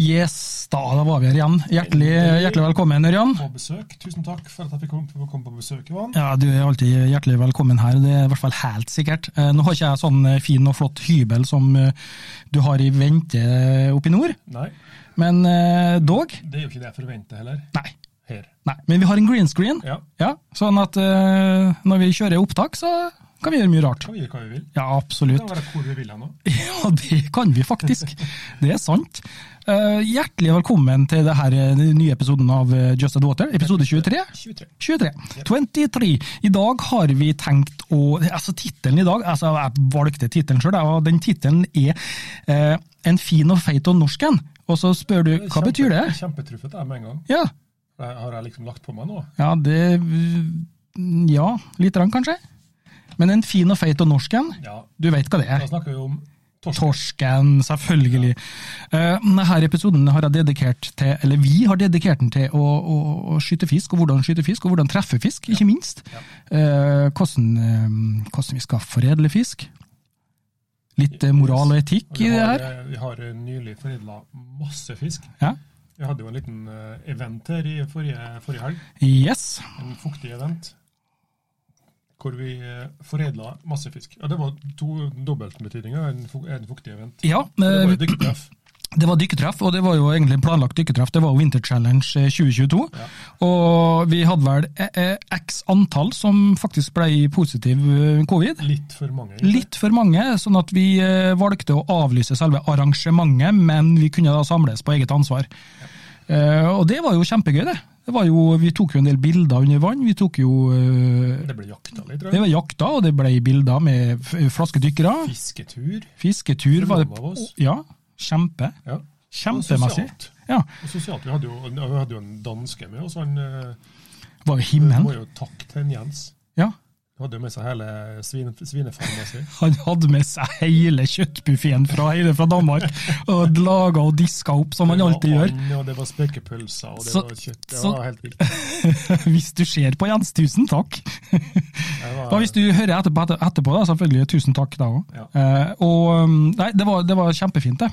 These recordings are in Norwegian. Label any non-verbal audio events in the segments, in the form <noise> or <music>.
Yes, da, da var vi her igjen. Hjertelig, hjertelig velkommen, Ørjan. på besøk. Tusen takk for at jeg fikk komme, kom på besøk, Ivan. Ja, Du er alltid hjertelig velkommen her, det er i hvert fall helt sikkert. Eh, Nå har ikke jeg sånn eh, fin og flott hybel som eh, du har i vente oppe i nord, Nei, men dog. det er jo ikke det jeg forventer heller. Nei. Her. Nei. Men vi har en green screen, Ja, sånn at når vi kjører opptak, så kan vi gjøre mye rart. kan vi gjøre hva vi vil. Ja, Det absolutt. kan være hvor vi vil nå. <laughs> Ja, det kan vi faktisk. Det er sant. Eh, hjertelig velkommen til eh, den nye episoden av eh, Just Add Water, episode 23. 23. 23. 23. I dag har vi tenkt å Altså, tittelen i dag altså Jeg valgte tittelen sjøl, og den tittelen er eh, 'En fin og feit og norsken'. Og så spør du hva betyr det? Kjempetruffet er med en gang. Ja, Det har jeg liksom lagt på meg nå. ja det Ja, lite grann, kanskje. Men 'En fin og feit og norsken', Ja, du vet hva det er. Da er? snakker vi om torsken. Torsken, selvfølgelig. Eh, denne episoden har jeg dedikert til, eller vi har dedikert den til å, å, å skyte fisk, og hvordan skyte fisk, og hvordan treffe fisk, ikke minst. Eh, hvordan, uh, hvordan vi skal foredle fisk. Litt moral og etikk Og i det her. Vi har nylig foredla masse fisk. Ja. Vi hadde jo en liten event her i forrige, forrige helg. Yes. En fuktig event. Hvor vi foredla masse fisk. Ja, Det var to dobbeltbetydninger. En, en fuktig event. Ja, Det var dykketreff, jo det var dykkertreff, og det var jo egentlig planlagt dykketreff. Det var jo Winter Challenge eh, 2022. Ja. Og vi hadde vel eh, eh, x antall som faktisk ble positiv eh, covid. Litt for mange. Ikke? Litt for mange, sånn at vi eh, valgte å avlyse selve arrangementet, men vi kunne da samles på eget ansvar. Ja. og det var jo kjempegøy, det. Det var jo, vi tok jo en del bilder under vann. Vi tok jo eh, Det ble jakta litt, tror Det jeg. var jakta, og det ble bilder med f- flaskedykkere. Fisketur. Fisketur var det. Ja, kjempe. Ja. Kjempemessig. Og sosialt. Ja, Og sosialt. Vi hadde jo, vi hadde jo en danske med oss. Han eh, var jo må himmelen. jo takke til en Jens. Hadde jo med seg hele svine, svinefarmen sin. Han hadde med seg hele kjøttbuffeen fra, fra Danmark, og laga og diska opp, som han alltid gjør. Og det var spekepølser, og det Så- var kjøtt. Det så- var helt vilt. <laughs> Hvis du ser på Jens, tusen takk. Var, hvis du hører etterpå, etter- etterpå da, selvfølgelig tusen takk da òg. Ja. Eh, um, Nei, det var, det var kjempefint, det.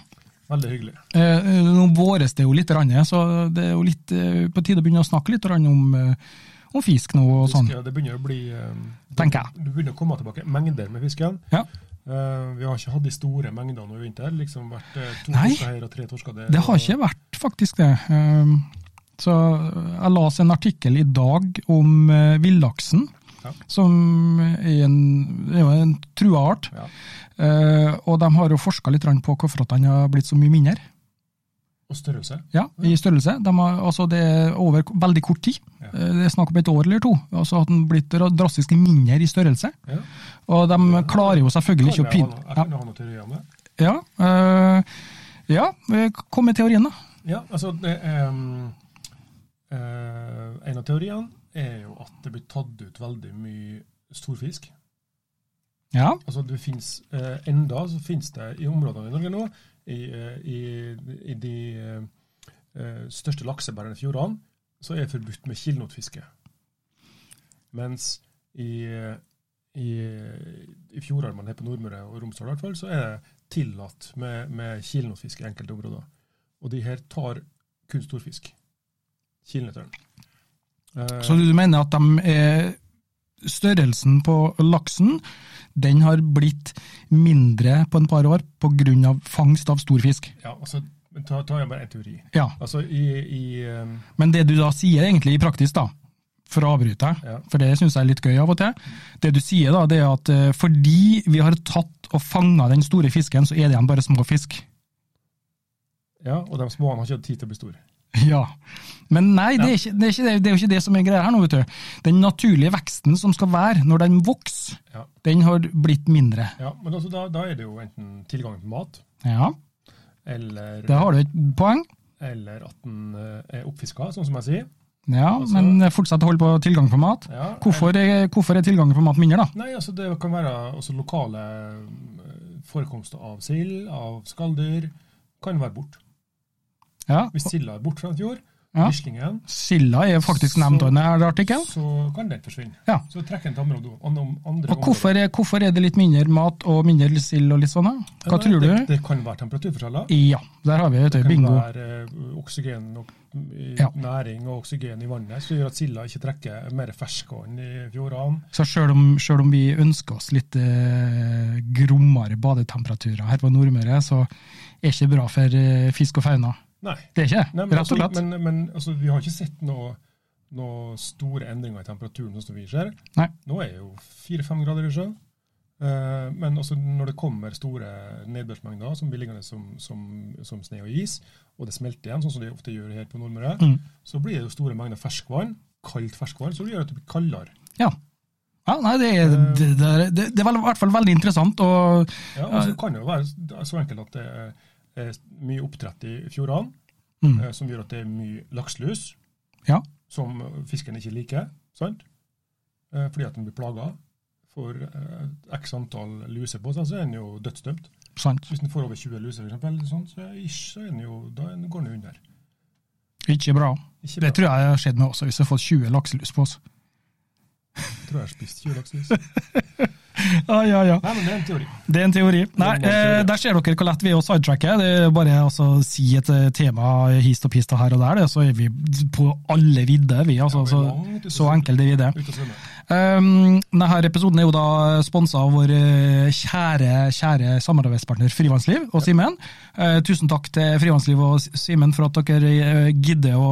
Veldig hyggelig. Eh, nå våres det jo litt, så det er jo litt eh, på tide å begynne å snakke litt om, om fisk nå og sånn. Fisk, ja, det begynner å bli eh, Tenker jeg. Du begynner å komme tilbake mengder med fisk igjen. Ja. Uh, vi har ikke hatt de store mengdene i vinter. liksom vært eh, To Nei. torsker her og tre torsker der. Det har og- ikke vært faktisk det. Um, så jeg las en artikkel i dag om uh, villaksen, Ja. som er en, det er jo en trua art. Ja. Og de har jo forska litt på hvorfor at den har blitt så mye mindre. Og størrelse. Ja, i størrelse. De har, altså det er over veldig kort tid. Ja. Eh, Det er snakk om et år eller to. Altså at den blitt dra- drastisk mindre i størrelse. Ja. Og de klarer jo selvfølgelig ikke å pine jeg, kan jo ha noen teorier om det. ja, øh, ja, eh, kom med teorien, da. Ja, altså det um, eh, En av teoriene er jo at det blir tatt ut veldig mye storfisk. Ja, Altså det finnes, Enda så finnes det i områdene i Norge nå, i, eh, i, i de eh, eh, største laksebærende fjordene, så er det forbudt med kilnotfiske. Mens i, i, i fjordarmene her på Nordmøre og Romsdal i hvert fall, så er det tillatt med, med kilnotfiske i enkelte områder. Og de her tar kun storfisk. Kilnetøren. Eh, Så du mener at de er, størrelsen på laksen den har blitt mindre på en par år pga. fangst av stor fisk? ja, altså, ta, ta jeg bare en teori. Ja. Altså i, i um... Men det du da sier egentlig i praktisk, da, for å avbryte deg, Ja. for det syns jeg er litt gøy av og til, det du sier da, det er at uh, fordi vi har tatt og fanga den store fisken, så er det igjen bare små fisk. Ja, og de små har ikke hatt tid til å bli store. <laughs> Ja, men nei, det er, ikke, det, er ikke, det, er jo ikke det som er greia her nå, vet du. Den naturlige veksten som skal være når den vokser, Ja, den har blitt mindre. ja men altså, da, da er det jo enten tilgang på mat, Ja, eller, der har du et poeng. eller at den eh, er oppfiska, sånn som jeg sier. Ja, Altså- men fortsatt holde på tilgang på mat. Ja, Hvorfor er, hvorfor er tilgangen på mat mindre, da? Nei, altså Det kan være lokale eh, forekomster av sild, av skalldyr, kan være borte. Ja, Hvis silda er borte fra en fjord, Ja. Gislingen, Silda er faktisk nevnt i denne artikkelen. så kan den forsvinne. Ja. Så trekker den til andre, andre, Og hvorfor er, hvorfor er det litt mindre mat og mindre sild og litt sånn? Hva Ja, tror det, du? Det kan være temperaturforskjeller. Ja, der har vi vet bingo. Det kan være eh, oksygen og Ja. næring og oksygen i vannet som gjør at silda ikke trekker mer ferskvann i fjordene. Så selv om, selv om vi ønsker oss litt eh, grommere badetemperaturer her på Nordmøre, så er det ikke bra for eh, fisk og fauna. Nei. Det er ikke det, rett altså, og slett. men, men altså, vi har ikke sett noe, noe store endringer i temperaturen sånn som vi ser. Nei. Nå er det jo fire-fem grader i sjøen. Eh, men også når det kommer store nedbørsmengder som blir liggende som, som, som sne og is, og det smelter igjen, sånn som det ofte gjør her på Nordmøre, Mm. så blir det jo store mengder ferskvann, kaldt ferskvann, så det gjør at det blir kaldere. Ja. ja nei, det er, det, det, er- det, det er i hvert fall veldig interessant. og Ja, og så kan det jo være så enkelt at det er mye oppdrett i fjordene, mm, eh, som gjør at det er mye lakselus, Ja. som fisken ikke liker, sant? Eh, fordi at den blir plaga. For eh, x antall luser på seg, så er den jo dødsdømt. sant. Hvis den får over 20 luser, for eksempel, sånn, så, ish, så den jo, da går den under. Ikke bra. Ikke Det tror jeg har skjedd med også, hvis jeg har fått 20 lakselus på oss. Jeg tror jeg har spist 20 lakselus. <laughs> Ja, ja, ja. Nei, men det er en teori. Det er en teori. Nei, en teori. eh, Der ser dere hvor lett vi er å sidetracke. Det er bare å si et eh, tema hist og pist og her og der, så er vi på alle vidder. vi. Altså, Ja, vi så, så enkelt er vi det. Um, denne episoden er jo da sponsa av vår eh, kjære kjære samarbeidspartner Frivannsliv og Simen. Uh, tusen takk til Frivannsliv og Simen for at dere gidder å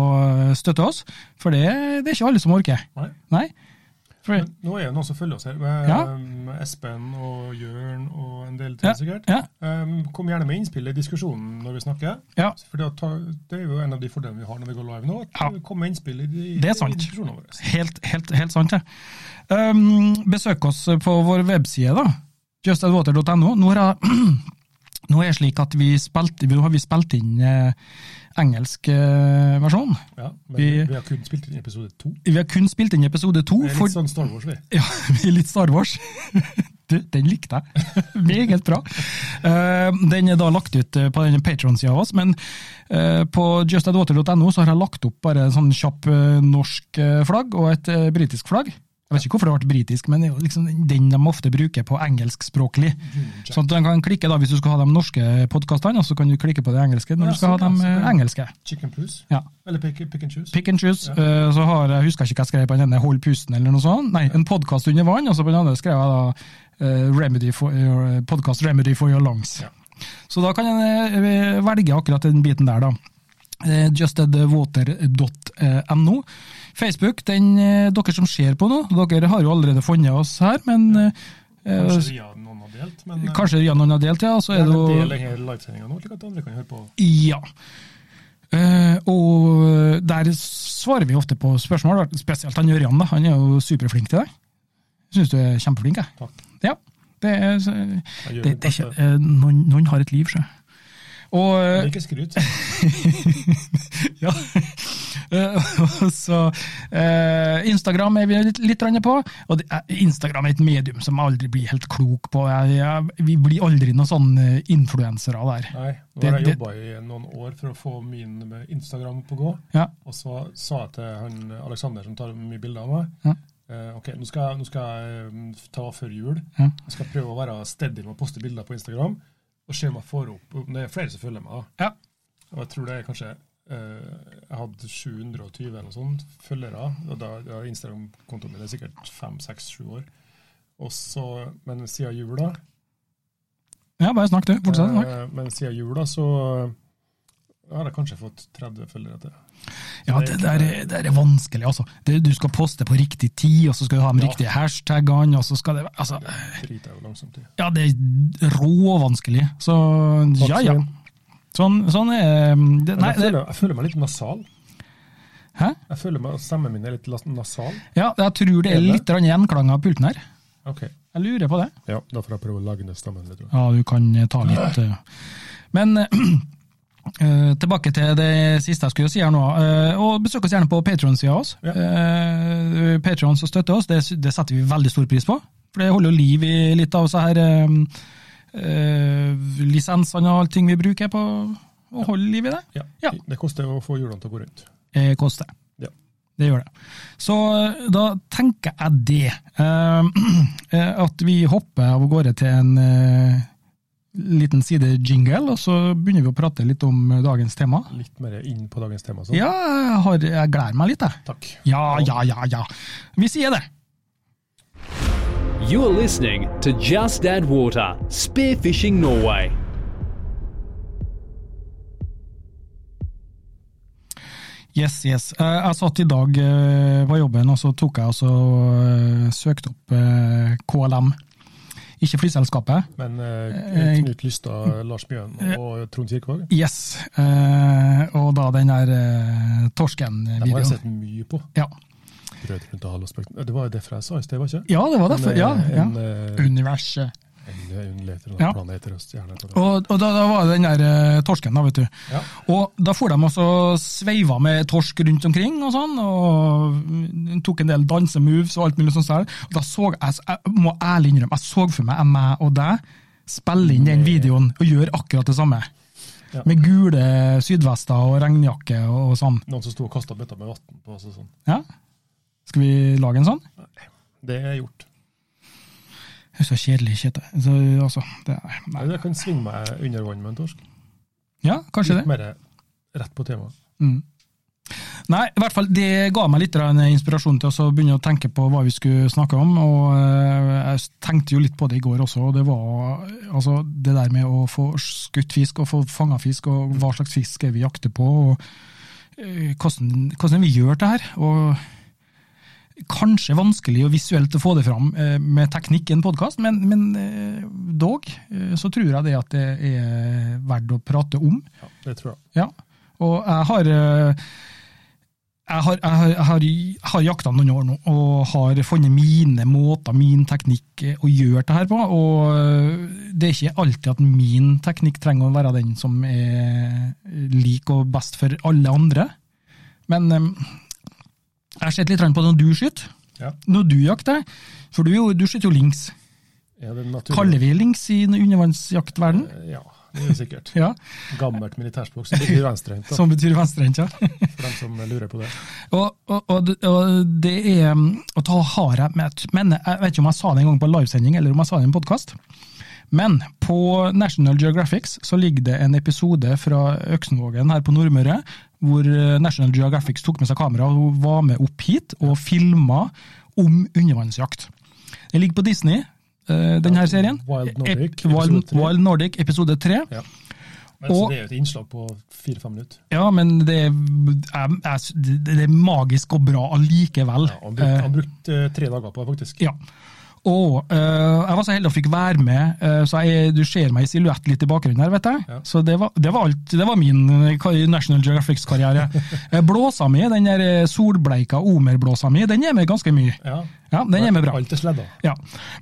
støtte oss, for det, det er ikke alle som orker. Nei. Nei? For, nå er det noen som følger oss her. Ja. Espen og Jørn og en del Ja, sikkert. ja. Um, kom gjerne med innspill i diskusjonen når vi snakker. ja, For det er jo en av de fordelene vi har når vi går live nå. at Ja. Kom med innspill i, de, Det er sant. diskusjonene våre. helt, helt, helt sant, det. Um, besøk oss på vår webside, da. justadwater.no. Nå, <clears throat> nå er det slik at vi spilte, nå har vi spilt inn eh, engelsk eh, versjon. Ja, men Vi- vi, har kun spilt inn episode to. Vi har kun spilt inn episode to. Vi er For, litt sånn Star Wars, vi. <laughs> ja, vi er litt Star Wars. <laughs> Du, den likte jeg. <laughs> Meget bra. Eh, den er da lagt ut eh, på den Patron-sida av oss, men på justadwater.no så har jeg lagt opp bare en sånn kjapp norsk flagg og et britisk flagg. Jeg vet ikke hvorfor det ble britisk, men det er liksom den de ofte bruker på engelskspråklig. Sånn at du kan klikke da hvis du skal ha de norske podkastene, så kan du klikke på de engelske når Ja, du skal ha de eh, engelske. Chicken plus. Ja. Eller pick, pick and choose. Pick and choose. Ja. eh, Så har jeg husker ikke hva jeg skrev på den ene, Hold pusten eller noe sånt. Nei, en podkast under vann, og så på den andre skrev jeg da eh, Remedy for your, podcast Remedy for your lungs. Ja. Så da kan jeg velge akkurat den biten der, da. Justedwater.no. Facebook, den eh, dere som ser på nå, dere har jo allerede funnet oss her, men eh, Kanskje via noen har delt, men eh, Kanskje ja, noen har delt, ja. Så er det jo del denne livesendinga nå, slik at andre kan høre på. Ja. Eh, og der svarer vi ofte på spørsmål, spesielt han Ørjan. da, Han er jo superflink til det. Syns du er kjempeflink, jeg. Takk. Ja. Det er, det, det er ikke, eh, noen, noen har et liv, sjø. Og Det eh, er ikke skryt. <laughs> ja. Eh, så eh, Instagram er vi litt, litt på. Og det, er- Instagram er et medium som jeg aldri blir helt klok på. Jeg, jeg, vi blir aldri noen sånne influensere der. Nei, nå har jeg det- jobba i noen år for å få min Instagram på gå. Ja. Og så sa jeg til han Aleksander som tar mye bilder av meg Ja. eh, ok, nå skal, nå skal jeg ta før jul. Ja. Jeg skal prøve å være steady med å poste bilder på Instagram. Og se om jeg får opp det er flere som følger meg. Ja. Og jeg tror det er kanskje eh, Jeg hadde 720 eller noe sånt følgere. Og da, da Instagram-kontoen min er sikkert fem, seks, sju år. Og så, men siden jul, da Ja, bare snakk, du. Fortsett. Eh, Men siden jul, da, så har jeg kanskje fått 30 følgere til. Ja, det der, er- det der er vanskelig, altså. Det, du skal poste på riktig tid, og så skal du ha de Ja. riktige hashtagene, og så skal det Altså, i. ja, det er råvanskelig. Så ja, ja. Sånn, sånn er det, Nei, jeg, føler, jeg føler meg litt nasal. hæ? Jeg føler meg, Stemmen min er litt nasal. Ja, jeg tror det er litt gjenklang av pulten her. Ok. Jeg lurer på det. Ja, Da får jeg prøve å lage ned stemmen litt. Ja, du kan ta litt <clears throat> eh. Men eh, Eh, tilbake til det siste jeg skulle si her nå. Uh, og Besøk oss gjerne på Patron-sida oss. Ja. Uh, Patron som støtter oss, det, det setter vi veldig stor pris på. For det holder jo liv i litt av så her eh, eh, lisensene og allting vi bruker på å holde liv i det. Ja. Ja. Det koster å få hjulene til å gå rundt. Det koster. Ja. Det gjør det. Så eh, da tenker jeg det. eh, <clears throat> eh, at vi hopper av gårde til en eh, liten sidejingle, og så begynner vi å prate litt om eh, dagens tema. Litt mer inn på dagens tema. Sånn. Ja, jeg, har, jeg gleder meg litt, jeg. Takk. Ja, ja, ja, ja. Vi sier det. You're listening to Just Add Water Spearfishing Norway. Yes, yes. Eh, Jeg satt i dag var på jobben, og så tok jeg og så eh, søkte opp eh, KLM. Ikke flyselskapet. Men eh, Eh, Knut Lystad, Lars Bjørn og Trond Kirkevåg, Yes. Eh, og da den der eh, Den har jeg sett mye på. Ja. Rød rundt og halv og spøk. Det var jo derfor jeg sa i sted, var ikke? ja, det var derfor. Ja, ja. En, eh, Universet. Leter, Ja. planeter og stjerner. Og, og da, da var det den der eh, torsken, da, vet du. Ja. Og da for de også sveiva med torsk rundt omkring og sånn, og tok en del dansemoves og alt mulig sånt. der. Og da så jeg, jeg må ærlig innrømme, jeg så for meg jeg, meg og deg spille inn den videoen og gjøre akkurat det samme. Ja. Med gule sydvester og regnjakke og, og sånn. Noen som sto og kasta bøtter med vann på oss og sånn. Ja? Skal vi lage en sånn? Det er gjort. Det er så kjedelig, kjøtt. Så, altså, det nei. Jeg kan svinge meg under vann med en torsk. Ja, kanskje det. Litt mer rett på temaet. Mm. Nei, i hvert fall, det ga meg litt inspirasjon til å begynne å tenke på hva vi skulle snakke om. og eh, Jeg tenkte jo litt på det i går også. og Det var altså, det der med å få skutt fisk og få fanga fisk, og hva slags fisk er vi jakter på. og eh, hvordan, hvordan vi gjør det her. og Kanskje vanskelig og visuelt å få det fram eh, med teknikk i en podkast, men, men eh, dog eh, så tror jeg det at det er verdt å prate om. Ja, det tror jeg. Ja, og jeg har jeg har, jeg har, jeg har, jakta noen år nå, og har funnet mine måter, min teknikk, å gjøre det her på. Og det er ikke alltid at min teknikk trenger å være den som er lik og best for alle andre. Men jeg har sett litt på når du skyter, Ja. når du jakter. For du, du skyter jo links. Ja, det er. Kaller vi links i undervannsjaktverden? Eh, Ja, det er sikkert. <laughs> Ja, Gammelt militærspråk som betyr venstrehendt, som betyr venstrehendt, ja. <laughs> for dem som lurer på det. Og, og, og, det- og det er å ta harde med, men Jeg vet ikke om jeg sa det en gang på livesending eller om jeg sa det i en podkast. Men på National Geographics så ligger det en episode fra Øksenvågen her på Nordmøre, hvor eh, National Geographics tok med seg kamera og var med opp hit og filma om undervannsjakt. Den ligger på Disney, eh, denne serien. Wild Nordic, Ep- Wild, episode 3. Wild Nordic, episode 3. Ja. Men, Og- det er jo et innslag på fire-fem minutter. Ja, men det er, det er magisk og bra allikevel. Ja, han brukte, han brukte eh, tre dager på det, faktisk. Ja. Og uh, jeg var så heldig å fikk være med, uh, så jeg, du ser meg i silhuett litt i bakgrunnen her, vet jeg. Ja. Så det var, det var alt. Det var min eh, National Geographics-karriere. <laughs> Eh, blåsa mi, den der solbleika Omer-blåsa mi, den er med ganske mye. Ja. Ja, den er med bra. Alt er sledda. Ja,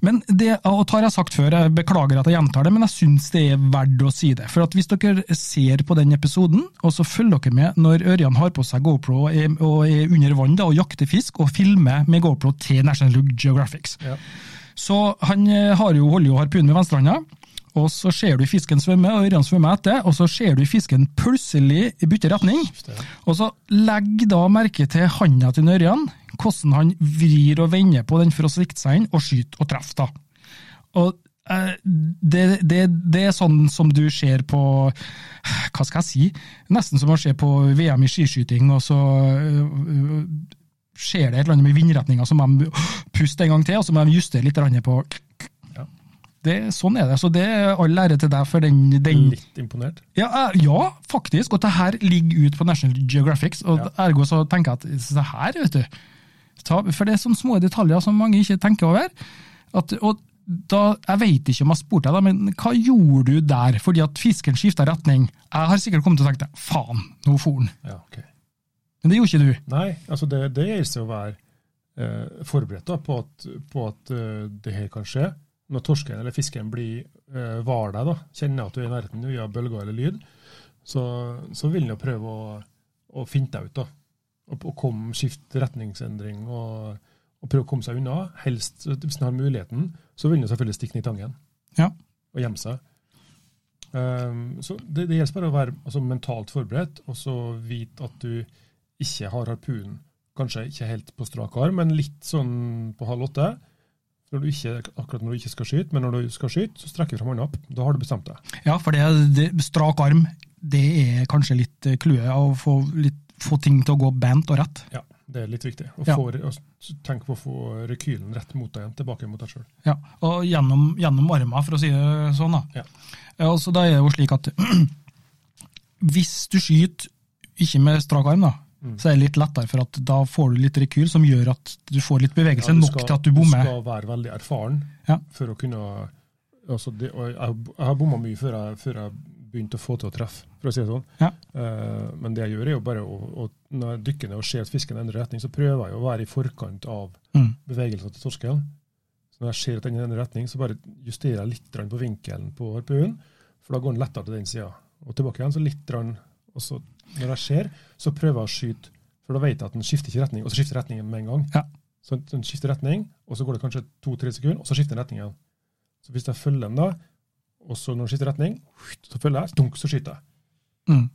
men det og tar jeg sagt før, jeg beklager at jeg gjentar det, men jeg syns det er verdt å si det. For at hvis dere ser på den episoden, og så følger dere med når Ørjan har på seg GoPro og er, og er under vann da, og jakter fisk, og filmer med GoPro til National Geographics. Ja. Så han eh, har jo, holder jo harpunen med venstrehånda, og så ser du fisken svømme, og ørene svømmer etter, og så ser du fisken plutselig bytte retning. Og så legg da merke til handa til Ørjan, hvordan han vrir og vender på den for å svikte seg inn, og skyte og treffe, da. Og eh, det, det, det er sånn som du ser på Hva skal jeg si? Nesten som å se på VM i skiskyting, og så øh, skjer det et eller annet med vindretninga, så må de puste en gang til, og så må de justere litt på Ja. det, Sånn er det. Så det er all ære til deg for den, den Litt imponert. ja, ja, faktisk. Og det her ligger ut på National Geographic. Og Ja. ergo så tenker jeg at se her, vet du. For det er sånne små detaljer som mange ikke tenker over. At, og da, Jeg vet ikke om jeg spurte deg, men hva gjorde du der? Fordi at fisken skifta retning. Jeg har sikkert kommet til å tenke faen, nå for den. Ja, ok. Men det gjorde ikke du. Nei, altså det, det gjelder å være eh, forberedt da, på at, på at uh, det her kan skje. Når torsken eller fisken blir eh, var deg, da, kjenner at du er i nærheten via bølger eller lyd, så, så vil den jo prøve å, å finne deg ut. da. Og, og skifte retningsendring og, og prøve å komme seg unna. Helst, Hvis den har muligheten, så vil den selvfølgelig stikke ned i tangen Ja. og gjemme seg. Um, så det, det gjelder bare å være altså, mentalt forberedt, og så vite at du ikke har harpunen kanskje ikke helt på strak arm, men litt sånn på halv åtte. Når du ikke, akkurat når du ikke skal skyte, men når du skal skyte, så strekker du fram hånda opp. Da har du bestemt deg. Ja, for det, det, strak arm, det er kanskje litt eh, clouet å få, litt, få ting til å gå bent og rett. Ja, det er litt viktig. Å Ja. få, tenk på å få rekylen rett mot deg igjen, tilbake mot deg sjøl. Ja, og gjennom, gjennom armen, for å si det sånn. da. Ja. Ja, altså, da er det jo slik at <clears throat> hvis du skyter ikke med strak arm, da, Mm. så er det litt lettere, for at da får du litt rekyl som gjør at du får litt bevegelse, Ja, skal, nok til at du bommer. Du skal være veldig erfaren Ja. for å kunne altså det, og jeg, jeg har bomma mye før jeg, før jeg begynte å få til å treffe, for å si det sånn. Ja. Uh, men det jeg gjør, er jo bare å, å når jeg dykker ned og ser at fisken endrer retning, så prøver jeg å være i forkant av Mm. bevegelsen til torsken. Så når jeg ser at den endrer retning, så bare justerer jeg litt på vinkelen på harpunen, for da går den lettere til den sida. Og tilbake igjen, så litt og så når jeg ser, så prøver jeg å skyte, for da vet jeg at den skifter ikke retning, og så skifter retningen med en gang. Ja. Så den skifter retning, og så går det kanskje to-tre sekunder, og så skifter den retning igjen. Så hvis jeg følger den da, og så når den skifter retning, så følger jeg, dunk, så skyter jeg. Mm.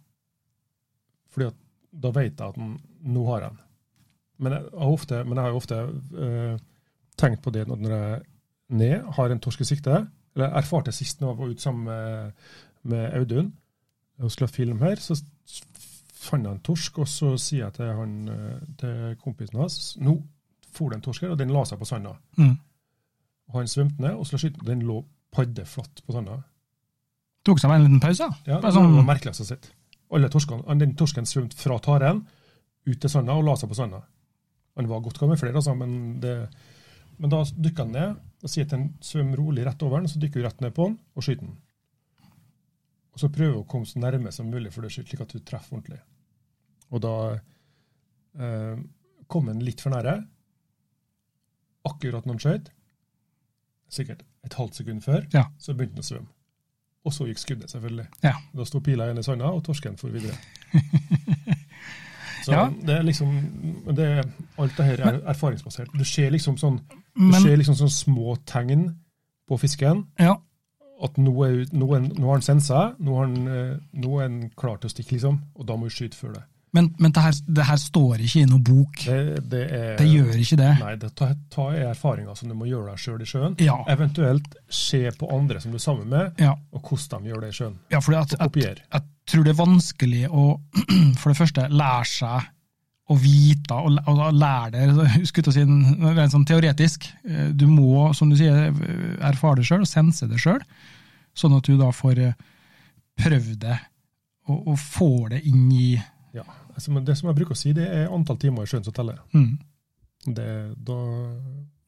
Fordi at da vet jeg at den, nå har jeg den. Men jeg har, ofte, men jeg har jo ofte øh, tenkt på det når jeg ned, har en torsk i sikte. Eller erfarte sist når jeg var ute sammen med, med Audun og skulle ha film her. Så fant jeg en torsk, og så sier jeg til, han, eh, til kompisen hans nå for det en torsk her, og den la seg på sanda. Mm. Han svømte ned, og så skyte, den lå paddeflatt på sanda. Tok seg en liten pause. Ja, det var sånn, å se. Alle torskene, den torsken svømte fra taren ut til sanda og la seg på sanda. Han var godt kamuflert, altså, men, det, men da dykker han ned og sier at han svømmer rolig rett over den, så dykker du rett ned på den og skyter den. Og så prøver du å komme så nærme som mulig for det er slik at du treffer ordentlig. Og da eh, kom han litt for nære. Akkurat når han skjøt, sikkert et halvt sekund før, Ja. så begynte han å svømme. Og så gikk skuddet, selvfølgelig. Ja. Da sto pila igjen i sanda, og torsken for videre. <laughs> Så Ja. det er liksom det, Alt det her er erfaringsbasert. Du ser liksom sånn men, skjer liksom sånn små tegn på fisken. ja, At nå er, nå er, nå har han sensa, nå, har han, eh, nå er han klar til å stikke, liksom. Og da må du skyte før det. Men, men det, her, det her står ikke i noen bok. Det, det er Det gjør ikke det. Nei, det tar, ta er erfaringer som du må gjøre deg sjøl i sjøen. Ja, Eventuelt se på andre som du er sammen med, ja, og hvordan de gjør det i sjøen. ja for jeg tror det er vanskelig å <clears throat> for det første lære seg å vite og, og lære det til å si, rent sånn teoretisk. Eh, Du må, som du sier, erfare det sjøl og sense det sjøl, sånn at du da får eh, prøvd det og, og får det inn i Det som jeg bruker å si, det er antall timer i sjøen som teller. mm. Det, da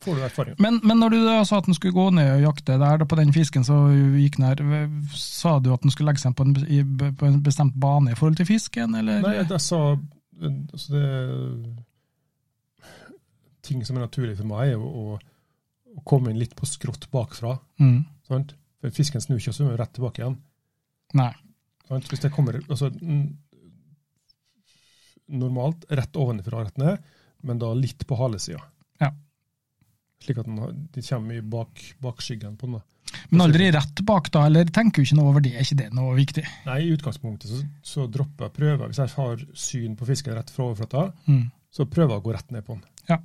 får du erfaring. Men, men når du da sa at den skulle gå ned og jakte der da på den fisken som gikk ned, sa du at den skulle legge seg på en, i- på en bestemt bane i forhold til fisken, eller? Nei, jeg sa altså det, Ting som er naturlig for meg, er å, å komme inn litt på skrått bakfra. Mm. Sant? For Fisken snur ikke og svømmer rett tilbake igjen. Nei. Hvis det kommer altså, normalt rett ovenfra rett ned, men da litt på halesida. Ja. Slik at den, de kommer i bak, bakskyggen på den. da. Men aldri rett bak, da, eller tenker du ikke noe over det? Er ikke det noe viktig? Nei, I utgangspunktet så, så dropper jeg prøver. Hvis jeg har syn på fisken rett fra overflata, Mm. så prøver jeg å gå rett ned på den. Ja.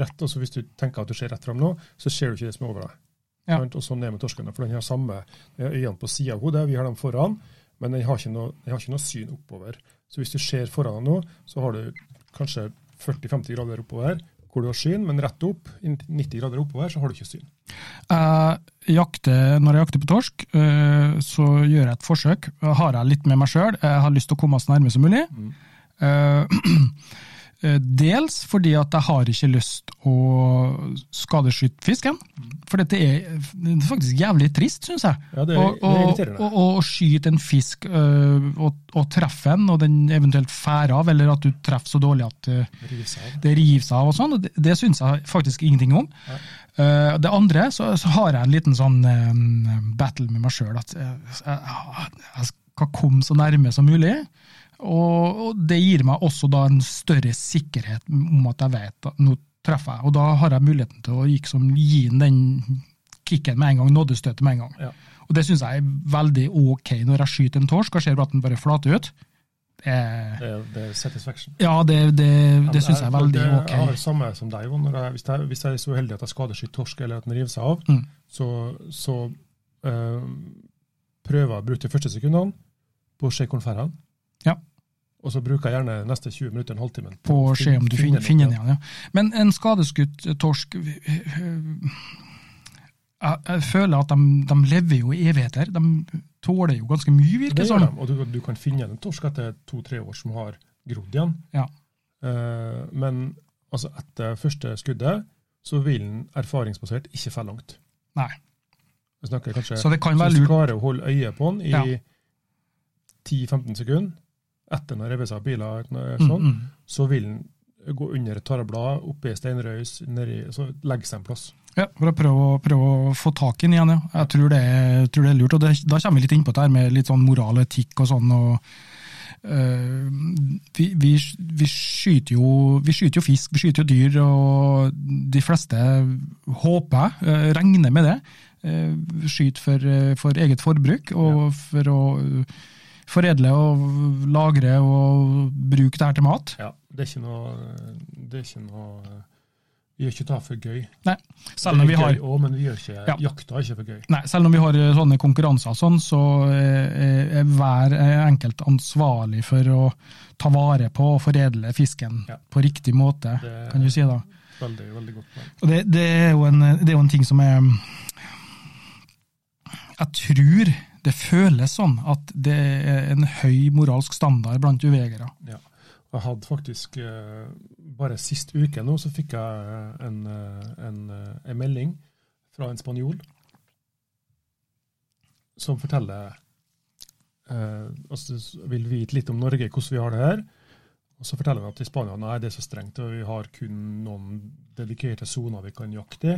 Rett, også Hvis du tenker at du ser rett fram nå, så ser du ikke det som er over deg. Ja. Og så ned med torsken. For den har samme øynene på sida av hodet, vi har dem foran, men den har, ikke noe, den har ikke noe syn oppover. Så hvis du ser foran deg nå, så har du kanskje 40-50 grader oppover hvor du har syn, men rett opp, 90 grader oppover, så har du ikke syn. Jeg jakter, når jeg jakter på torsk, eh, så gjør jeg et forsøk. Har jeg litt med meg sjøl, jeg har lyst til å komme så nærme som mulig. Mm. <clears throat> Eh, Dels fordi at jeg har ikke lyst å skadeskyte fisken. For dette er det er faktisk jævlig trist, syns jeg. Ja, det er, det er og Å skyte en fisk øh, og, og treffe den, og den eventuelt færer av, eller at du treffer så dårlig at øh, det river seg av og sånn, det, det syns jeg faktisk ingenting om. Ja. Uh, det andre, så, så har jeg en liten sånn eh, battle med meg sjøl, at jeg, jeg, jeg skal komme så nærme som mulig. Og, og det gir meg også da en større sikkerhet om at jeg vet at nå treffer jeg. Og da har jeg muligheten til å liksom, gi den den kicken med en gang, nådestøtet med en gang. Ja. Og det syns jeg er veldig ok når jeg skyter en torsk og ser at den bare flater ut. Eh, Det, det er satisfaction. ja, det, det, det syns jeg er veldig ok. Jeg har det samme som deg. Jon. Hvis, hvis jeg er så uheldig at jeg skadeskyter torsk, eller at den river seg av, Mm. så, så øh, prøver jeg å bruke de første sekundene på å se hvor den drar. Ja. Og så bruker jeg gjerne neste 20 minutter, en halvtime, På å se om du finner, finner den igjen. Ja. Men en skadeskutt torsk øh, Jeg, føler at de, de lever jo i evigheter. De tåler jo ganske mye, virker det som. og du, du kan finne en torsk etter to-tre år som har grodd igjen. Ja. Eh, men altså etter første skuddet så vil den erfaringsbasert ikke felle langt. Nei. Kanskje, Så det kan være være Så du lurt. klarer å holde øye på den i Ja. 10-15 sekunder etter revet seg av biler, Mm, sånn, mm. så vil den gå under et tarreblad, oppi ei steinrøys, nedi, så legge seg en plass. Ja, for å prøve, prøve å få tak i den igjen, ja. Jeg tror det, tror det er lurt. og det, Da kommer vi litt innpå det her med litt sånn moral og etikk og sånn. og Uh, vi, vi, vi, skyter jo, vi skyter jo fisk, vi skyter jo dyr, og de fleste håper, øh, regner med det, Uh, skyter for, øh, for eget forbruk og for å foredle og lagre og bruke det her til mat. Ja, det er ikke noe, det er ikke noe Vi gjør ikke det for gøy. Nei, selv om vi har... gøy også, men vi gjør ikke, Ja. jakta er ikke for gøy. Nei, selv om vi har eh, sånne konkurranser, og sånn, så eh, er hver eh, enkelt ansvarlig for å ta vare på og foredle fisken Ja. på riktig måte, Det kan du si da. Veldig, veldig godt. Og det, det, er jo en, det er jo en ting som er Jeg tror det føles sånn at det er en høy moralsk standard blant uvegere. Ja. Jeg hadde faktisk eh, Bare sist uke nå så fikk jeg en, eh, en, eh, en melding fra en spanjol som forteller altså, Vil vite litt om Norge, hvordan vi har det her. Og så forteller han at i Spania nei, det er så strengt, og vi har kun noen dedikerte soner vi kan jakte i.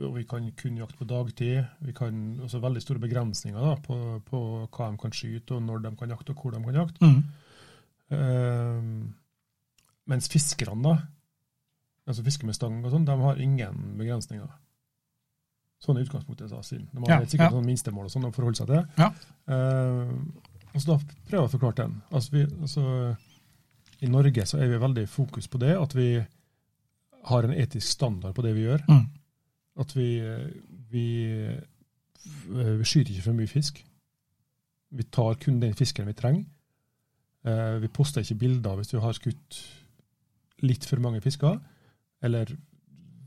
og vi kan kun jakte på dagtid. Vi kan også veldig store begrensninger da, på, på hva de kan skyte, og når de kan jakte, og hvor de kan jakte. Mm. Uh, mens fiskerne, da, altså fiske med stang og sånn, de har ingen begrensninger. Sånn er utgangspunktet, sa Sin. De har Ja, sikkert ja. sånn minstemål og sånn å forholde seg til. Ja. Uh, og så da prøver jeg å forklare den. Altså, vi, altså, I Norge så er vi veldig fokus på det, at vi har en etisk standard på det vi gjør. Mm. At vi, vi, vi skyter ikke for mye fisk. Vi tar kun den fisken vi trenger. Eh, Vi poster ikke bilder hvis vi har skutt litt for mange fisker, eller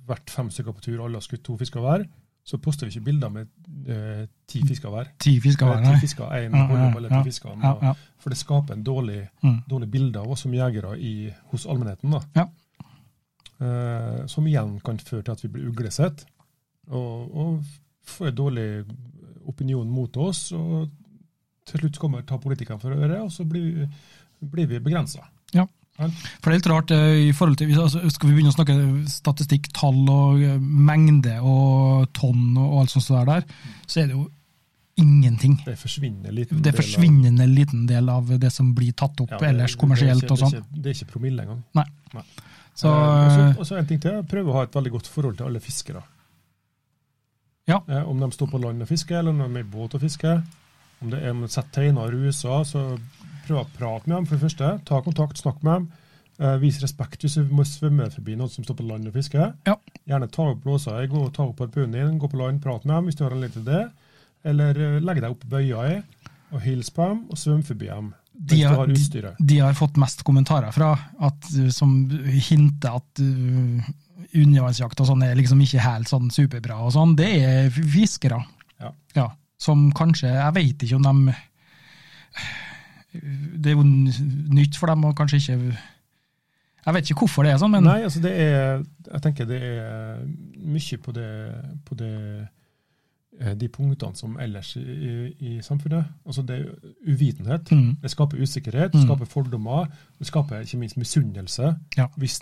vært fem stykker på tur, alle har skutt to fisker hver. Så poster vi ikke bilder med eh, ti fisker hver. Ti fisker hver, Ti nei. fisker, en, Ja, ja, ja. ti fisker. Ja. For det skaper en dårlig, Mm. dårlig bilde av oss som jegere i, hos allmennheten. Da. Ja. Eh, som igjen kan føre til at vi blir uglesett, og, og får en dårlig opinion mot oss. og Til slutt kommer ta politikerne for øret, og så blir, blir vi begrensa. For det er litt rart eh, i forhold til, altså, Skal vi begynne å snakke statistikk, tall og eh, mengde og tonn og alt sånt der, så er det jo ingenting. Det forsvinner en liten Det del av- forsvinnende liten del av det som blir tatt opp Ja, det- ellers kommersielt det er og ikke- sånn. Det er ikke, det er ikke promille engang. Nei. Nei. så- eh, Og så en ting til. Prøve å ha et veldig godt forhold til alle fiskere. Ja. Eh, Om de står på land og fisker, eller om de er i båt og fisker. Om det er om de setter teiner og ruser, så prøv å prate med dem, for det første. Ta kontakt, snakk med dem. Eh, vis respekt hvis du må svømme forbi noen som står på land og fisker. Ja. Gjerne ta opp gå og ta opp harpunen din, gå på land, prat med dem hvis du har anledning til det. Eller eh, legg deg opp bøya i, og hils på dem, og svøm forbi dem. de har, de, de har fått mest kommentarer fra, at, som hinter at uh, undervannsjakt og sånn er liksom ikke helt sånn superbra og sånn. Det er fiskere. Ja. som kanskje Jeg vet ikke om de Det er jo nytt for dem, og kanskje ikke Jeg vet ikke hvorfor det er sånn, men Nei, altså det er Jeg tenker det er mye på det, på det eh, de punktene som ellers i, i, samfunnet. Altså det er uvitenhet. mm, Det skaper usikkerhet, Mm. det skaper fordommer, det skaper ikke minst misunnelse. Ja. Hvis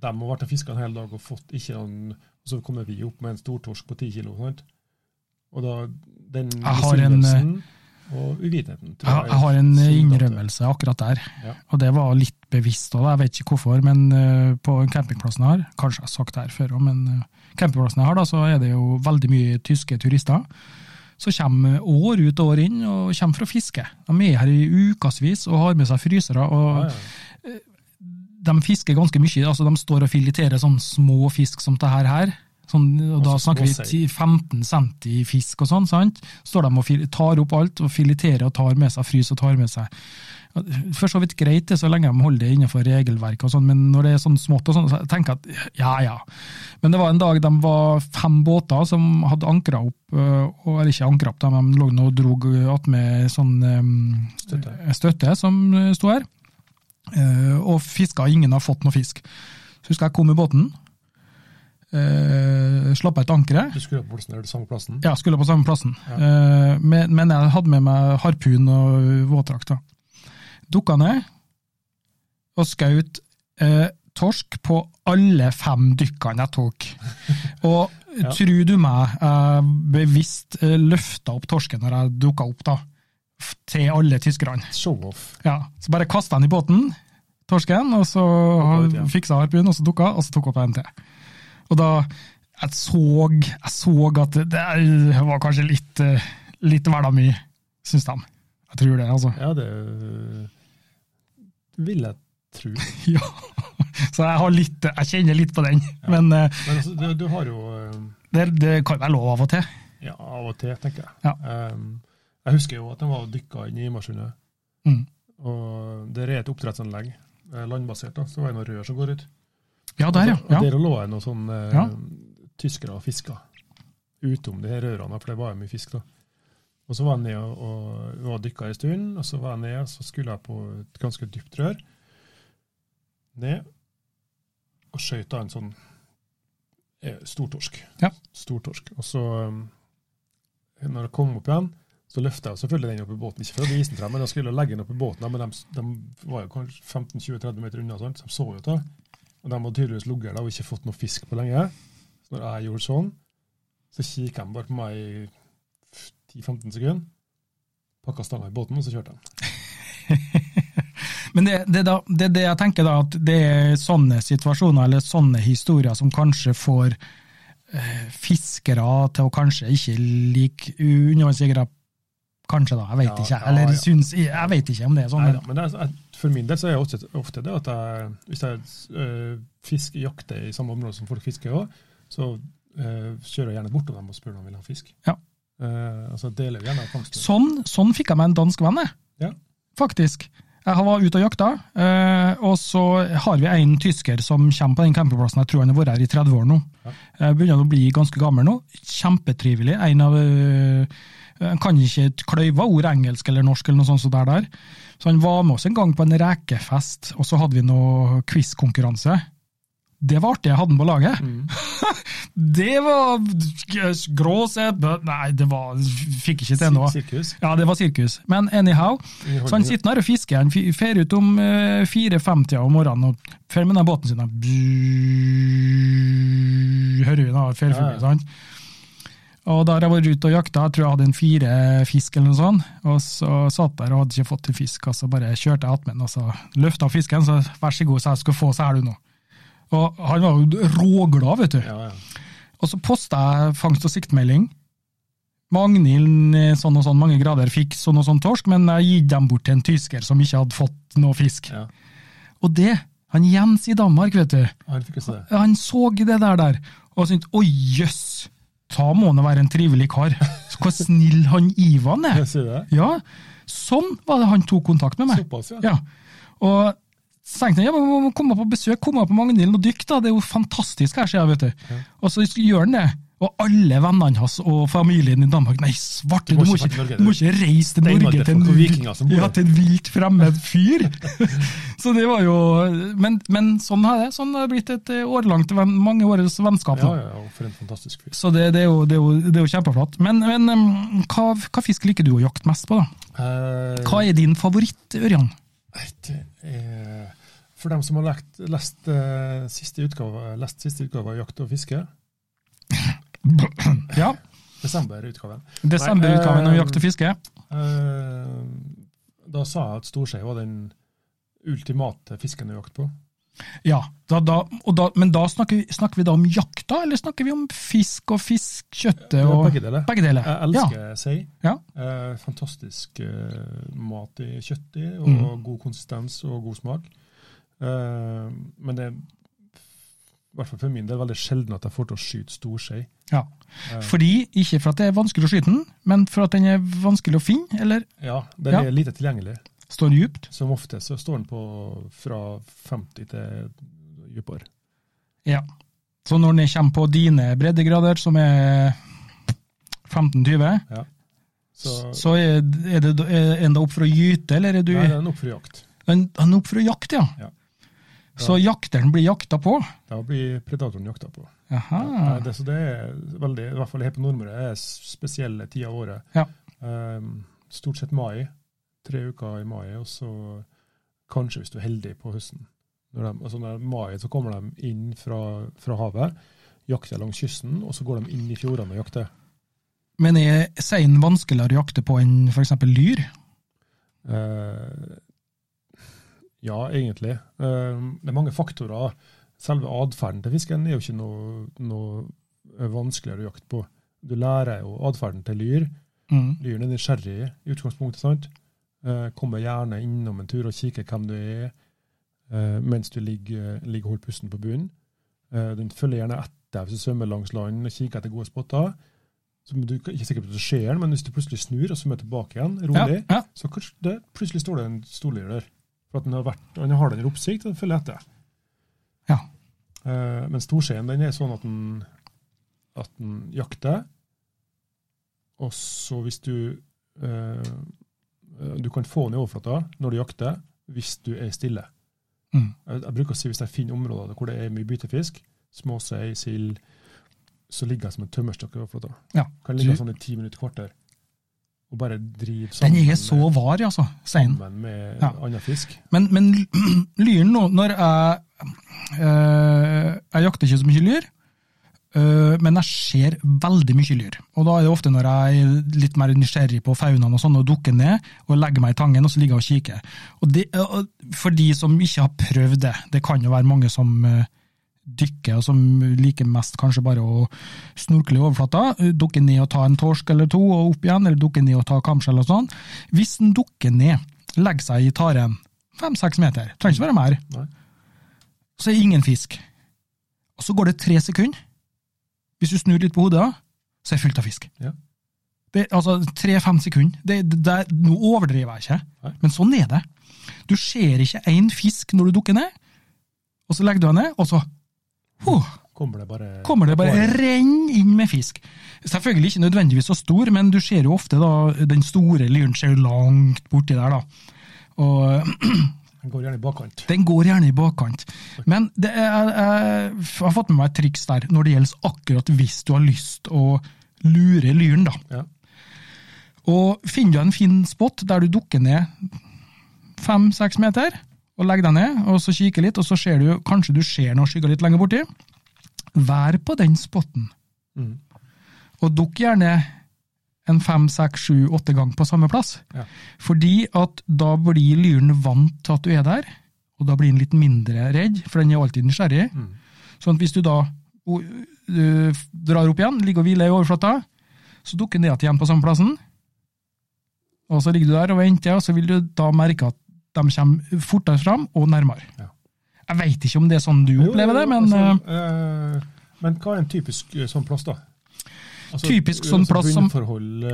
de har vært og fiska en hel dag og fått ikke noen Og så kommer vi opp med en stortorsk på ti kilo. Sant? Og da, den misunnelsen og uvitenheten. Jeg, jeg har en er innrømmelse akkurat der, Ja. og det var litt bevisst òg. Jeg vet ikke hvorfor, men eh, på campingplassen jeg har, kanskje jeg har sagt det her før òg, men eh, campingplassen jeg har, da, så er det jo veldig mye tyske turister. som kommer år ut og år inn og kommer for å fiske. De er her i ukevis og har med seg frysere. og Ja, ja. De fisker ganske mye. altså De står og fileterer sånn små fisk som det her. Sånn, og da snakker vi småsei. 10 15 centi fisk og sånn. sant? Står de og tar opp alt og fileterer og tar med seg fryser og tar med seg. For så vidt greit, det, så lenge de holder det innenfor regelverket, og sånn, men når det er sånn smått, og sånn, så tenker jeg at ja ja. Men det var en dag de var fem båter som hadde ankra opp, øh, eller ikke ankra opp, de lå nå og drog attmed sånn øhm, Støtte. støtte som øh, sto her. Eh, og fiska, ingen har fått noe fisk. Så husker jeg kom i båten, uh, slapp av et ankeret. Du skulle på er samme plassen? Ja, skulle på samme plassen. Ja. Eh, men, men jeg hadde med meg harpun og våtdrakt. Dukka ned og skjøt eh, torsk på alle fem dykkene jeg tok. <laughs> Og Ja. tror du meg, jeg bevisst uh, løfta opp torsken når jeg dukka opp, da. Til alle tyskerne. Show-off. Ja, så bare kasta han i båten, torsken, og så ut fiksa jeg harpun, og så dukka, og så tok opp en til. Og da jeg så, jeg så at det, det var kanskje litt, eh, litt verda mye, syns de. Jeg tror det, altså. Ja, det vil jeg tro. <laughs> Ja. Så jeg har litt, jeg kjenner litt på den. Men eh, Men altså, du, du har jo øh, det, det kan være lov av og til. Ja, av og til, tenker jeg. Ja. Um, jeg husker jo at de var og dykka inn i Imarsundet. Mm. Og der er et oppdrettsanlegg, eh, landbasert, da, så var det noen rør som går ut. Ja, der, ja. Og der lå det noen sånne eh, Ja. tyskere og fiska utom de her rørene, for det var mye fisk da. Og så var jeg ned og, og, og dykka en stund, og så var jeg ned, så skulle jeg på et ganske dypt rør. Ned, og skøyt en sånn eh, stortorsk. Ja. Stortorsk. Og så, når jeg kom opp igjen, så løfta jeg selvfølgelig den opp i båten. Ikke for å vise den frem, men jeg skulle legge den opp i båten, men de, de var jo kanskje 15-20-30 meter unna, sant? så de så jo det. Og de hadde tydeligvis ligget der og ikke fått noe fisk på lenge. Så når jeg gjorde sånn, så kikket de bare på meg i 10-15 sekunder, pakka stanga i båten, og så kjørte de. <laughs> Men det, det, da, det det jeg tenker da, at det er sånne situasjoner eller sånne historier som kanskje får eh, fiskere til å kanskje ikke like undervannsjegere, kanskje da, jeg vet Ja, ikke. Eller ja. syns, jeg vet ikke om det er sånn. Nei, men det er, for min del så er det ofte, ofte det at jeg, hvis jeg øh, fisk, jakter i samme område som folk fisker òg, så øh, kjører jeg gjerne bort til dem og spør om de vil ha fisk. Ja. Uh, altså deler vi gjerne fangsten. Sånn, sånn fikk jeg meg en dansk venn, jeg. Ja. Faktisk. Jeg var ute og jakta, og så har vi en tysker som kommer på den campingplassen. Jeg tror han har vært her i 30 år nå. Ja. Eh, Begynner å bli ganske gammel nå. Kjempetrivelig. En av Han kan ikke et kløyva ord engelsk eller norsk, eller noe sånt. Så, der, der. så han var med oss en gang på en rekefest, og så hadde vi noe quizkonkurranse. Det var artig, jeg hadde den på laget. Mm. <laughs> Det var gråset Nei, det var Fikk ikke til noe. Sirkus. Ja, det var sirkus. Men anyhow, så han sitter der og fisker. Han fer ut om eh, 4.50 om morgenen og fer med den båten sin. Hører vi da, fjellfugler, Ja, ja. sant? Og har jeg vært ute og jakta, jeg tror jeg hadde en fire fisk eller noe sånt, og så satt der og hadde ikke fått til fisk, og så bare kjørte jeg attmed og så løfta fisken, så vær så god, så jeg skulle få, så er du nå. Og han var jo råglad, vet du. Ja, ja. Og så posta jeg fangst- og siktmelding. Magnhild eh, sånn og sånn mange grader fikk sånn og sånn torsk, men jeg gitt dem bort til en tysker som ikke hadde fått noe fisk. Ja. Og det, han Jens i Danmark, vet du, Han han så det der der, og syntes oi jøss, ta må han være en trivelig kar. Så Hvor snill han Ivan er. Ja, sånn var det han tok kontakt med meg. Såpass, ja. Ja, og så tenkte jeg, ja, må komme på besøk, komme på Magnhilden og dykke, da. Det er jo fantastisk her, sier jeg, vet du. Og så gjør han det. Og alle vennene hans og familien i Danmark Nei, svarte, Du må ikke du må ikke reise til Norge til en, ja, til en vilt fremmed <laughs> fyr! så det var jo Men, men sånn er det. Sånn har det blitt et årlangt, mange års vennskap. Ja, ja, for en fantastisk fyr. Så det, det, er jo, det, er jo, det er jo kjempeflott. Men, men hva, hva fisk liker du å jakte mest på, da? Eh, Hva er din favoritt, Ørjan? Det er For dem som har lekt, lest, eh, siste utgave, lest siste utgave av Jakt og fiske, <clears throat> Ja. Desemberutgaven. Desemberutgaven om eh, Jakt og fiske. Eh, da sa jeg at storskei var den ultimate fisken å jakte på. Ja, da, da, da, men da snakker, vi- snakker vi da om jakta, eller snakker vi om fisk og fiskkjøttet? og Begge deler. Begge deler. Jeg elsker sei. Ja. Eh, fantastisk eh, mat i kjøtt i, og Mm. god konsistens og god smak. Eh, men det i hvert fall for min del veldig sjelden at jeg får til å skyte storskei. Ja. Eh, Fordi, ikke for at det er vanskelig å skyte den, men for at den er vanskelig å finne, eller ja, den Ja. er lite tilgjengelig. står djupt. Som ofte så står den på fra 50 til dypere. Ja. Så når den kommer på dine breddegrader, som er 15-20, Så, så er, det er opp for å gyte, eller er du nei, den er opp for jakt. Den, den er opp for å jakte, ja. Ja. Så jakteren blir jakta på? Da blir predatoren jakta på. Ja, det, så det er veldig, i hvert fall her på Nordmøre, er spesielle tider av året. Ja. Um, stort sett mai. Tre uker i mai, og så kanskje hvis du er heldig på høsten. Når de, altså når mai så kommer de inn fra, fra havet, jakter langs kysten, og så går de inn i fjordene og jakter. Men er seien vanskeligere å jakte på enn f.eks. lyr? Eh, ja, egentlig. Eh, det er mange faktorer. Selve atferden til fisken er jo ikke noe, noe vanskeligere å jakte på. Du lærer jo atferden til lyr. Mm. Lyren er nysgjerrig i utgangspunktet. sant? Eh, kommer gjerne innom en tur og kikker hvem du er eh, mens du ligger, ligger og holder pusten på bunnen. Eh, den følger gjerne etter hvis du svømmer langs land og kikker etter gode spotter. Så du er ikke sikker på at det skjer, men hvis du plutselig snur og svømmer tilbake igjen, Ja, rolig, ja. så kanskje det, plutselig står det en storlyr der. For at den har, vært, han har den i oppsikt, og den følger etter. Ja. Uh, men storskjeen den er sånn at den, at den jakter, og så hvis du uh, Du kan få den i overflata når du jakter, hvis du er stille. Mm. Jeg, jeg bruker å si hvis jeg finner områder hvor det er mye bytefisk, småsei, sild, så ligger jeg som en tømmerstokk i overflata. Ja. Kan ligge Du- sånn i ti minutter, kvarter, og bare drive Den sammen, er så var, altså, seien. sammen med Ja. annen fisk. Men, men <clears throat> lyren nå, når jeg øh, Jeg jakter ikke så mye lyr, øh, men jeg ser veldig mye lyr. Og da er det ofte når jeg er litt mer nysgjerrig på faunaen og sånn, og dukker ned og legger meg i tangen og så ligger jeg og kikker. Og det, og for de som ikke har prøvd det, det kan jo være mange som eh, dykker, og som liker mest kanskje bare å snorkle i overflata, eh, dukke ned og ta en torsk eller to, og opp igjen, eller dukke ned og ta kamskjell og sånn. Hvis den dukker ned, legger seg i taren fem-seks meter, trenger ikke være mer, Nei. så er det ingen fisk. Og så går det tre sekunder. Hvis du snur litt på hodet, så er det fullt av fisk. Ja. Det, altså tre-fem sekunder. Det, det, det, nå overdriver jeg ikke, Nei. men sånn er det. Du ser ikke én fisk når du dukker ned, og så legger du deg ned, og så huh, Kommer det bare kommer det bare renn inn med fisk. Selvfølgelig ikke nødvendigvis så stor, men du ser jo ofte da, den store lyren ser langt borti der. da. Og <clears throat> Den går gjerne i bakkant. den går gjerne i bakkant. Men det er, jeg har fått med meg et triks der, når det gjelder akkurat hvis du har lyst å lure lyren. da. Ja. Og finner du en fin spot der du dukker ned fem-seks meter, og legg deg ned, og så kikke litt, og så ser du kanskje du ser noen skygger litt lenger borti, vær på den spotten. Mm. Og dukk gjerne en fem, seks, sju, åtte ganger på samme plass. Ja. Fordi at da blir lyren vant til at du er der, og da blir den litt mindre redd, for den er alltid nysgjerrig. Mm. Sånn at hvis du da o- du, drar opp igjen, ligger og hviler i overflata, så dukker den ned igjen på samme plassen. Og så ligger du der og venter, og så vil du da merke at de kommer fortere fram og nærmere. Ja. Jeg veit ikke om det er sånn du opplever det, men altså, ø, eh, Men hva er en typisk eh, sånn plass, da? Altså, Typisk sånn altså, plass som- Vindforhold,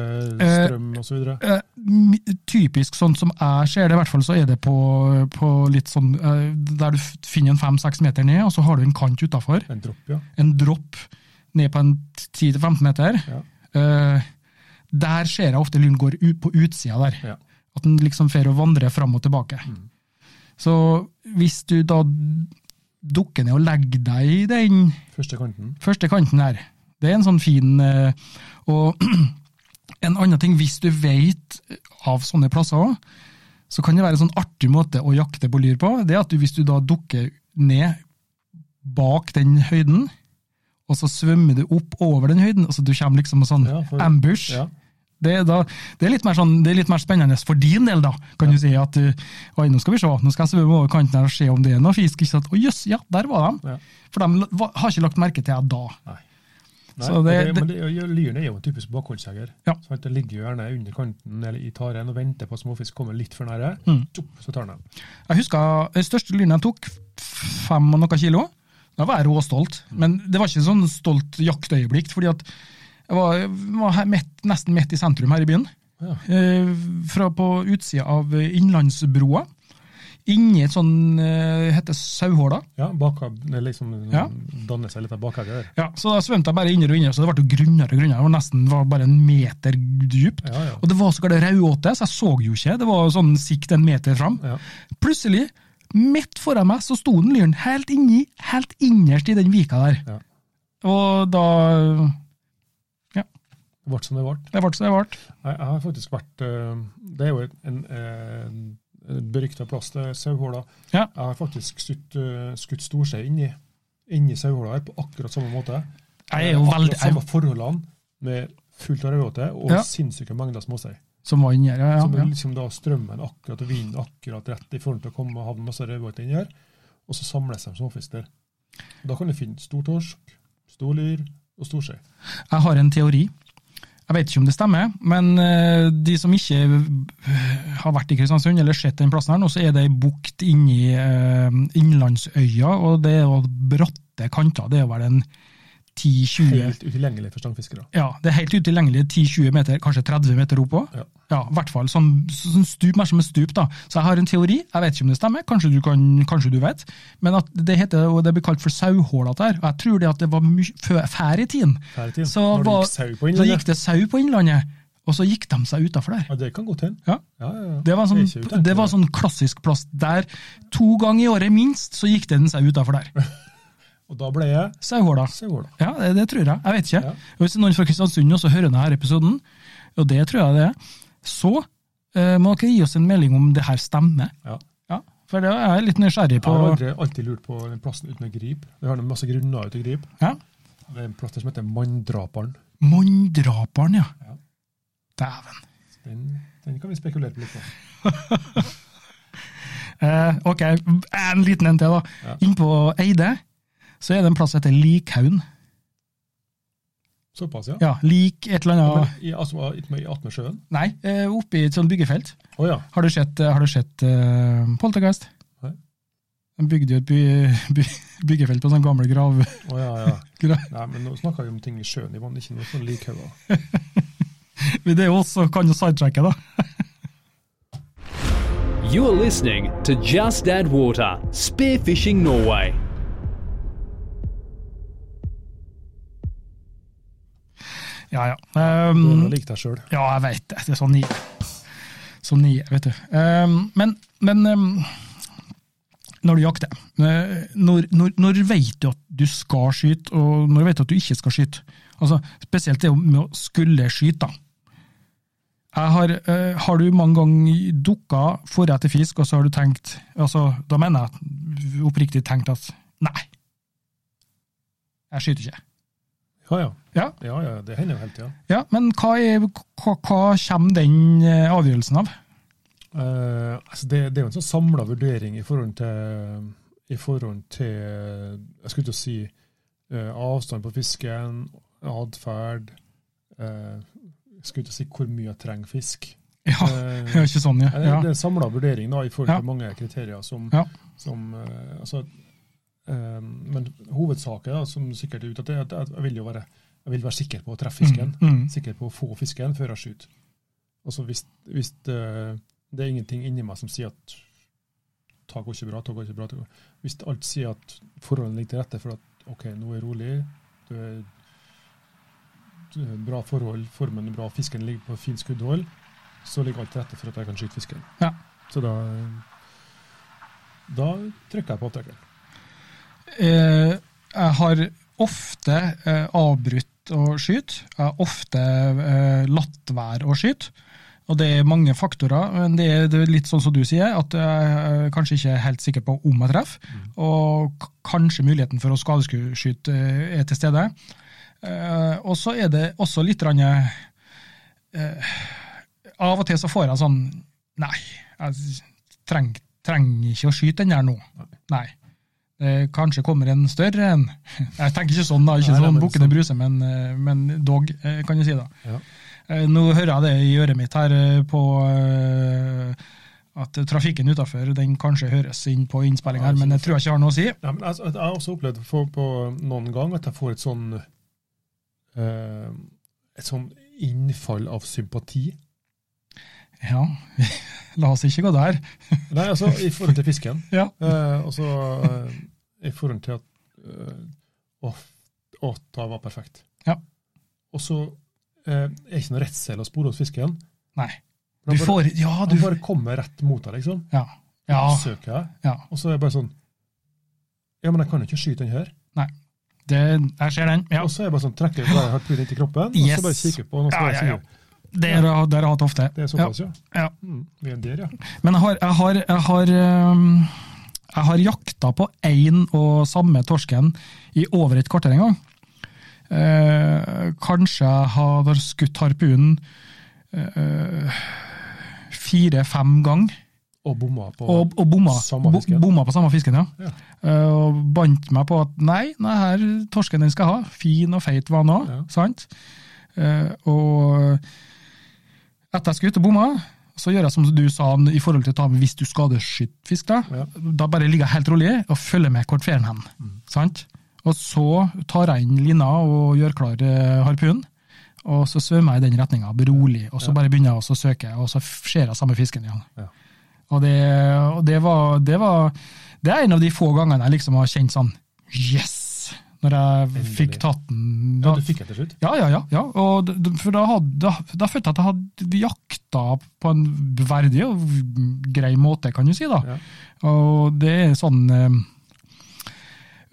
strøm øh, osv.? Øh, typisk sånn som jeg ser det, i hvert fall, så er det på, på litt sånn øh, Der du finner en fem-seks meter ned, og så har du en kant utafor. En dropp, ja. En dropp ned på en 10-15 meter. Ja. Eh, der ser jeg ofte lyren går ut på utsida der. Ja. At den liksom får å vandre fram og tilbake. Mm. Så hvis du da dukker ned og legger deg i den Første kanten. første kanten her. Det er en sånn fin eh, Og <clears throat> en annen ting, hvis du vet av sånne plasser òg, så kan det være en sånn artig måte å jakte på lyr på. Det er at du, hvis du da dukker ned bak den høyden, og så svømmer du opp over den høyden, altså du kommer liksom med sånn Ja, for- ambush. Ja. Det, da, det, er sånn, det er litt mer spennende for din del, da, kan du si. at uh, Oi, nå skal vi se, nå skal jeg svømme over kanten her og se om det er noe fisk. ikke sant? Å jøss, ja, der var de! Ja. For de har ikke lagt merke til jeg da. Nei. Nei, det- det, det, Lyren er jo en typisk bakholdsjeger. Ja. Sånn, Den ligger gjerne under kanten eller i taren og venter på at småfisk kommer litt for nære. Mm. Så tar den. Jeg husker den største lyren jeg tok, fem og noe kilo. Da var jeg råstolt. Men det var ikke sånn stolt jaktøyeblikk, fordi at jeg var, var midt, nesten midt i sentrum her i byen. Ja. Eh, fra på utsida av Innlandsbroa. Inni et sånn eh, heter Sauhåla. Ja, baka, liksom Ja. danner seg litt av bakhage der. Ja, så da svømte jeg bare innover og innover, så det ble jo grunnere og grunnere. Det var nesten var bare en meter dypt. Ja, ja. Og det var så galt raudåte, så jeg så jo ikke. Det var sånn sikt en meter fram. Plutselig, midt foran meg, så sto den lyren helt inni, helt innerst i den vika der. Ja. Og da Ble som det ble. Det ble som det ble. Jeg, har faktisk vært eh, Det er jo en, en, en berykta plass, det er Sauhåla. Ja. Jeg har faktisk skutt, eh, skutt storskje inni, inni Sauhåla her på akkurat samme måte. Jeg er jo Akkurat veldig samme forholdene, med fullt av rødåte og Ja. sinnssyke mengder småsei. Som var inni her, ja. Som er liksom da strømmen akkurat og vinden akkurat rett i forhold til å komme og havne masse rødbåt inni her, og så samles de småfisk der. Da kan du finne stor torsk, stor lyr og storskje. Jeg har en teori. Jeg vet ikke om det stemmer, men eh, de som ikke eh, har vært i Kristiansund eller sett den plassen her nå, så er det ei bukt inni uh, Innlandsøya, og det er jo bratte kanter. Det er vel en 10-20 Helt utilgjengelig for stangfiskere. Ja, det er helt utilgjengelig 10-20 meter, kanskje 30 meter opp òg. Ja. Ja, i hvert fall sånn, sånn stup, mer som et stup. da. Så jeg har en teori, jeg vet ikke om det stemmer, kanskje du, kan, kanskje du vet, men at det heter, og det blir kalt for sauhålete her. Og jeg tror det at det var før, i tiden. Før i tiden, Så, var, gikk så gikk det sau på Innlandet, og så gikk de seg utafor der. Ja, det kan godt hende. Ja. Ja, ja. Det var, sånn, det var sånn klassisk plass der to ganger i året minst, så gikk det en sau utafor der. <laughs> Og da ble jeg Sauhåla. Ja, det, det tror jeg. Jeg vet ikke. Ja. Hvis noen fra Kristiansund også hører denne episoden, og det tror jeg det er, så eh, må dere gi oss en melding om det her stemmer. Ja. Ja, For det er jeg litt nysgjerrig på. Jeg har aldri, alltid lurt på den plassen uten å gripe. Vi har masse grunner uten å gripe. Ja. Det er en plass som heter Manndraperen. Manndraperen, ja. Ja. Dæven. Den, den kan vi spekulere på litt på. <laughs> Eh, ok, en liten en til, da. Ja. Innpå Eide så er det en plass som heter Likhaugen. Såpass, ja. Ja, lik et eller annet Men i, altså, i, Atmesjøen? sjøen? Nei, eh, oppe i et sånt byggefelt. Oh, ja. Har du sett, har du sett uh, Poltergeist? Nei. De bygde jo et by, <laughs> by, byggefelt på sånn gamle grav... Oh, ja, ja. <laughs> grav. Nei, men nå snakker vi om ting i sjøen i vann, ikke noe sånn likhauger. <laughs> Det er jo også kan jo sidetracke, da. You're listening to Just Add Water Spearfishing Norway. Ja, ja. Um, du liker deg sjøl. ja, jeg veit det. Det er sånn nye. Sånn nye, vet du. Um, men men um, når du jakter, eh, når, når, når vet du at du skal skyte, og når vet du at du ikke skal skyte? Altså, Spesielt det med å skulle skyte. Jeg har, uh, har du mange ganger dukka for etter fisk, og så har du tenkt altså, Da mener jeg oppriktig tenkt at nei, jeg skyter ikke. Ja, ja. Ja, Ja, ja, det hender jo hele tida. ja Men hva, er, hva, hva kommer den eh, avgjørelsen av? Eh, altså det, det er jo en sånn samla vurdering i forhold til i forhold til Jeg skulle ikke si eh, avstand på fisken, atferd eh, Jeg skulle ikke si hvor mye jeg trenger fisk. Ja, <laughs> Eh, ja ikke sånn, ja. det, det er en samla vurdering da, i forhold Ja. til mange kriterier som, Ja. som eh, altså, eh, Men hovedsaken, da, som sikkert er ute, at er at jeg vil jo være, jeg vil være sikker på å treffe fisken. Mm, mm. Sikker på å få fisken før jeg skyter. Altså hvis, hvis det, det er ingenting inni meg som sier at ta går ikke bra, ta går ikke bra. Går. Hvis alt sier at forholdene ligger til rette for at OK, nå er jeg rolig, du er, du er bra forhold, formen er bra, fisken ligger på fint skuddhold, så ligger alt til rette for at jeg kan skyte fisken. Ja. Så da da trykker jeg på avtrekkeren. Eh, jeg har ofte eh, avbrutt å skyte. Jeg har ofte eh, latt være å skyte. Og det er mange faktorer, men det er, litt sånn som du sier, at jeg kanskje ikke er helt sikker på om jeg treffer. Og kanskje muligheten for å skadeskyte er til stede. Eh, og så er det også litt rann, eh, Av og til så får jeg sånn Nei, jeg trenger, trenger ikke å skyte den der nå. Nei. Det kanskje kommer en større en. <laughs> Jeg tenker ikke sånn, da, ikke Nei, sånn men bukkende sånn- bruse, men, eh, men dog, eh, kan du si. da. Ja. Eh, Nå hører jeg det i øret mitt her eh, på eh, at trafikken utafor kanskje høres inn på innspillinga, Ja, men jeg tror jeg ikke har noe å si. Ja, men altså, jeg har også opplevd for, på noen gang at jeg får et sånn eh, et sånn innfall av sympati. Ja, <laughs> la oss ikke gå der. Nei, altså i forhold til fisken. Ja. Eh, og så eh, i forhold til at eh, Å, å, det var perfekt. Ja. Og så eh, er ikke noe redsel å spore hos fisken. Nei. Du bare, får Ja, du han bare kommer rett mot deg, liksom. Ja. Ja. Søker jeg. ja. Og så er jeg bare sånn Ja, men jeg kan jo ikke skyte den her. Det, jeg ser den. Ja. Og så er jeg bare sånn, trekker jeg bare inn til kroppen, yes. og så bare kikker på. Nå skal Ja, jeg ja, ja. si Det har jeg det har jeg hatt ofte. Det er såpass, ja. Ja. Mm, vi er der, ja. Men jeg har, jeg har, jeg har, øhm, jeg har jakta på én og samme torsken i over et kvarter en gang. Eh, kanskje jeg har skutt harpunen eh, fire-fem ganger, Og bomma på og, og bomma, Samme fisken. bomma på samme fisken. ja. Ja. Eh, og bandt meg på at nei, nei, her torsken den skal ha. Fin og feit var den òg, Ja. sant? Eh, og etter jeg skal ut og bomme, så gjør jeg som du sa i forhold til å ta med hvis du skadeskyter fisk. Da Ja. Da bare ligger jeg helt rolig og følger med hvor ferden hen. Mm. Sant? Og så tar jeg inn lina og gjør klar eh, harpunen. Og så svømmer jeg i den retninga, berolig, og så bare begynner jeg å søke, og så ser jeg samme fisken igjen. Ja. Og, det, og det, var, det var Det er en av de få gangene jeg liksom har kjent sånn Yes! Når jeg Endelig. fikk tatt den. Ja, Da, du fikk jeg til slutt? ja, ja, ja. ja. Og, for da, hadde, da, da følte jeg at jeg hadde jakta på en verdig og grei måte, kan du si. da. Ja. Og det er sånn eh,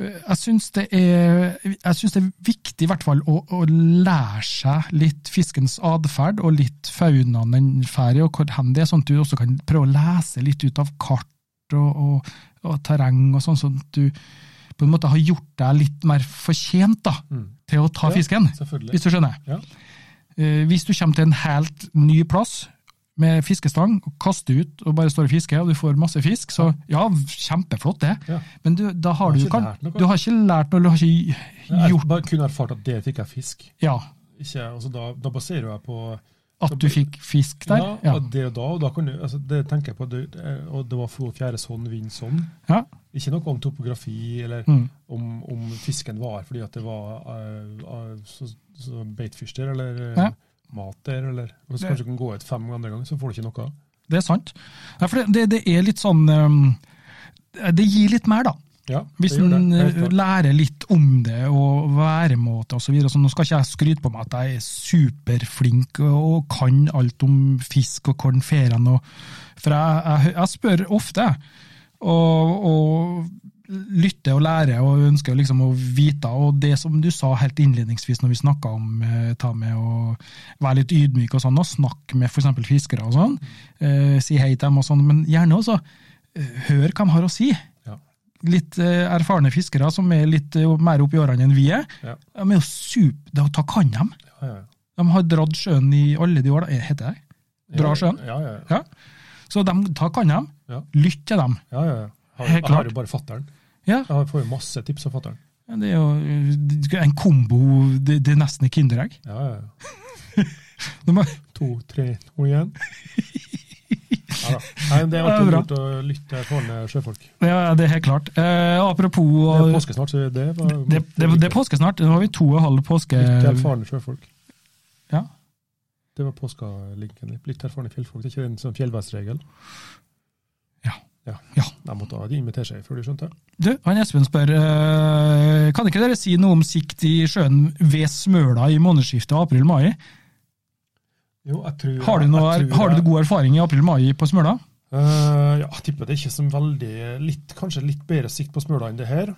Jeg syns det er jeg synes det er viktig i hvert fall å, å lære seg litt fiskens atferd og litt faunaen den drar i, og hvor hen det er, sånn at du også kan prøve å lese litt ut av kart og, og, og terreng, og sånn, sånn at du på en måte har gjort deg litt mer fortjent da, Mm. til å ta Ja. fisken, hvis du skjønner. Ja. Uh, hvis du kommer til en helt ny plass med fiskestang, og kaster ut og bare står og fisker, og du får masse fisk, så ja, kjempeflott det. Ja. Men du, da har Du kan, du har ikke lært noe, du har ikke gjort bare kun erfart at det fikk jeg fisk. ja, Ikke, altså da, da baserer jeg på at du fikk fisk der. ja, Ja. det og da, og da kan du, altså det tenker jeg på, det, og det var fjerde sånn, vind sånn. Ja. Ikke noe om topografi, eller Mm. om, om fisken var fordi at det var uh, uh, så, så beitfish der, eller eh, Ja. mat der, eller Hvis kanskje du kan gå ut fem andre ganger, så får du ikke noe. Det er sant. Ja, for det, det, det er litt sånn um, Det gir litt mer, da. Ja, Hvis en eh, lærer litt om det, og væremåte osv. Så nå skal ikke jeg skryte på meg at jeg er superflink og kan alt om fisk og kornferien og- For jeg, jeg, jeg spør ofte, og, og lytter og lærer og ønsker liksom å vite. Og det som du sa helt innledningsvis når vi snakka om eh, ta med å være litt ydmyk og sånn, og snakke med f.eks. fiskere og sånn, eh, si hei til dem og sånn, men gjerne også eh, hør hva de har å si. Litt eh, erfarne fiskere som er litt mer mer oppi årene enn vi er, Ja. de er jo super, de tar kan dem. Ja, ja. De har dratt sjøen i alle de år, da. Eh, heter det? Dra sjøen? Ja, ja. Så de, tar kan dem. Lytt til dem. ja, ja, ja. Har, Helt har jo bare fatter'n. Ja. Jeg får jo masse tips av fatter'n. Det er jo eh, en kombo, det, det er nesten et kinderegg. Ja, ja, ja. <laughs> To, tre, to igjen. <laughs> Ja. Nei, det er alltid lurt å lytte til erfarne sjøfolk. ja, det er helt klart. Eh, apropos Det er eh, påske snart, så det var det, det, det er påske snart. Nå har vi to og halv påske. Lytt til erfarne sjøfolk. Ja. Det var påskelinken. Lytt til erfarne fjellfolk. Det er ikke en sånn fjellveisregel. Ja. Ja. Ja. Måtte ha invitere seg før du skjønte. Du, han Espen spør eh, kan ikke dere si noe om sikt i sjøen ved Smøla i månedsskiftet april-mai? Jo, jeg tror Har du, noe, jeg tror har du god erfaring i april-mai på Smøla? Uh, ja, jeg tipper det er ikke så veldig litt, Kanskje litt bedre sikt på Smøla enn det her.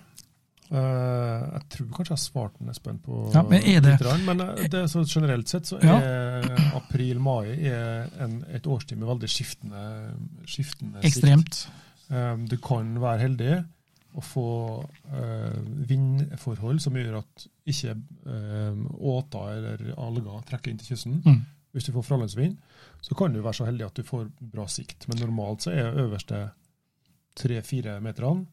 Uh, jeg tror kanskje jeg har svart Espen, på Ja, men er det- litt men eh, det er generelt sett så Ja. er april-mai er et årstid med veldig skiftende, skiftende sikt. Ekstremt. Eh, Du kan være heldig å få uh, vindforhold som gjør at ikke åter eller alger trekker inn til kysten. Mm. Hvis du får fralandsvind, så kan du være så heldig at du får bra sikt. Men normalt så er øverste tre-fire meterne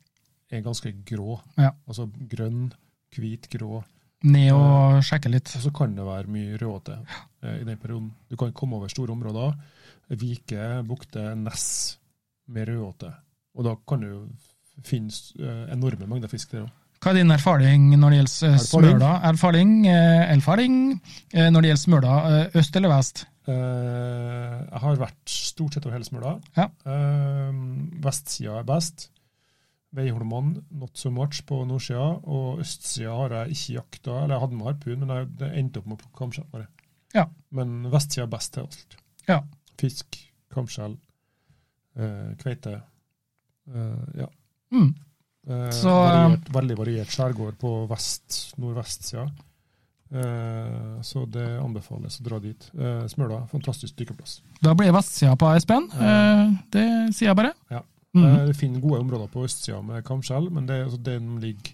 er ganske grå. Ja. Altså grønn, hvit, grå. Ned og sjekke litt. Og så kan det være mye rødåte eh, i den perioden. Du kan komme over store områder. Vike, bukter, ness med rødåte. Og da kan du finne eh, enorme mengder fisk der òg. Hva er din erfaring når det gjelder eh, Erfaring? smøla? Erfaring, elfaring. eh, når det gjelder smøla, eh, øst eller vest? Eh, jeg har vært stort sett over hele smøla. Ja. Eh, vestsida er best. Veiholmene not so much på nordsida. Og østsida har jeg ikke jakta. Eller jeg hadde med harpun, men jeg, det endte opp med å plukke kamskjell. Ja. Men vestsida er best til alt. Ja. Fisk, kamskjell, eh, kveite. Eh, ja. Mm. Eh, Så, variert, veldig variert skjærgård på vest, nordvestsida. Eh, så det anbefales å dra dit. Eh, Smøla, fantastisk dykkeplass. Da blir vestsida på Espen. Eh, det sier jeg bare. Ja. Mm. Eh, Du finner gode områder på østsida med kamskjell, men det, altså, den ligger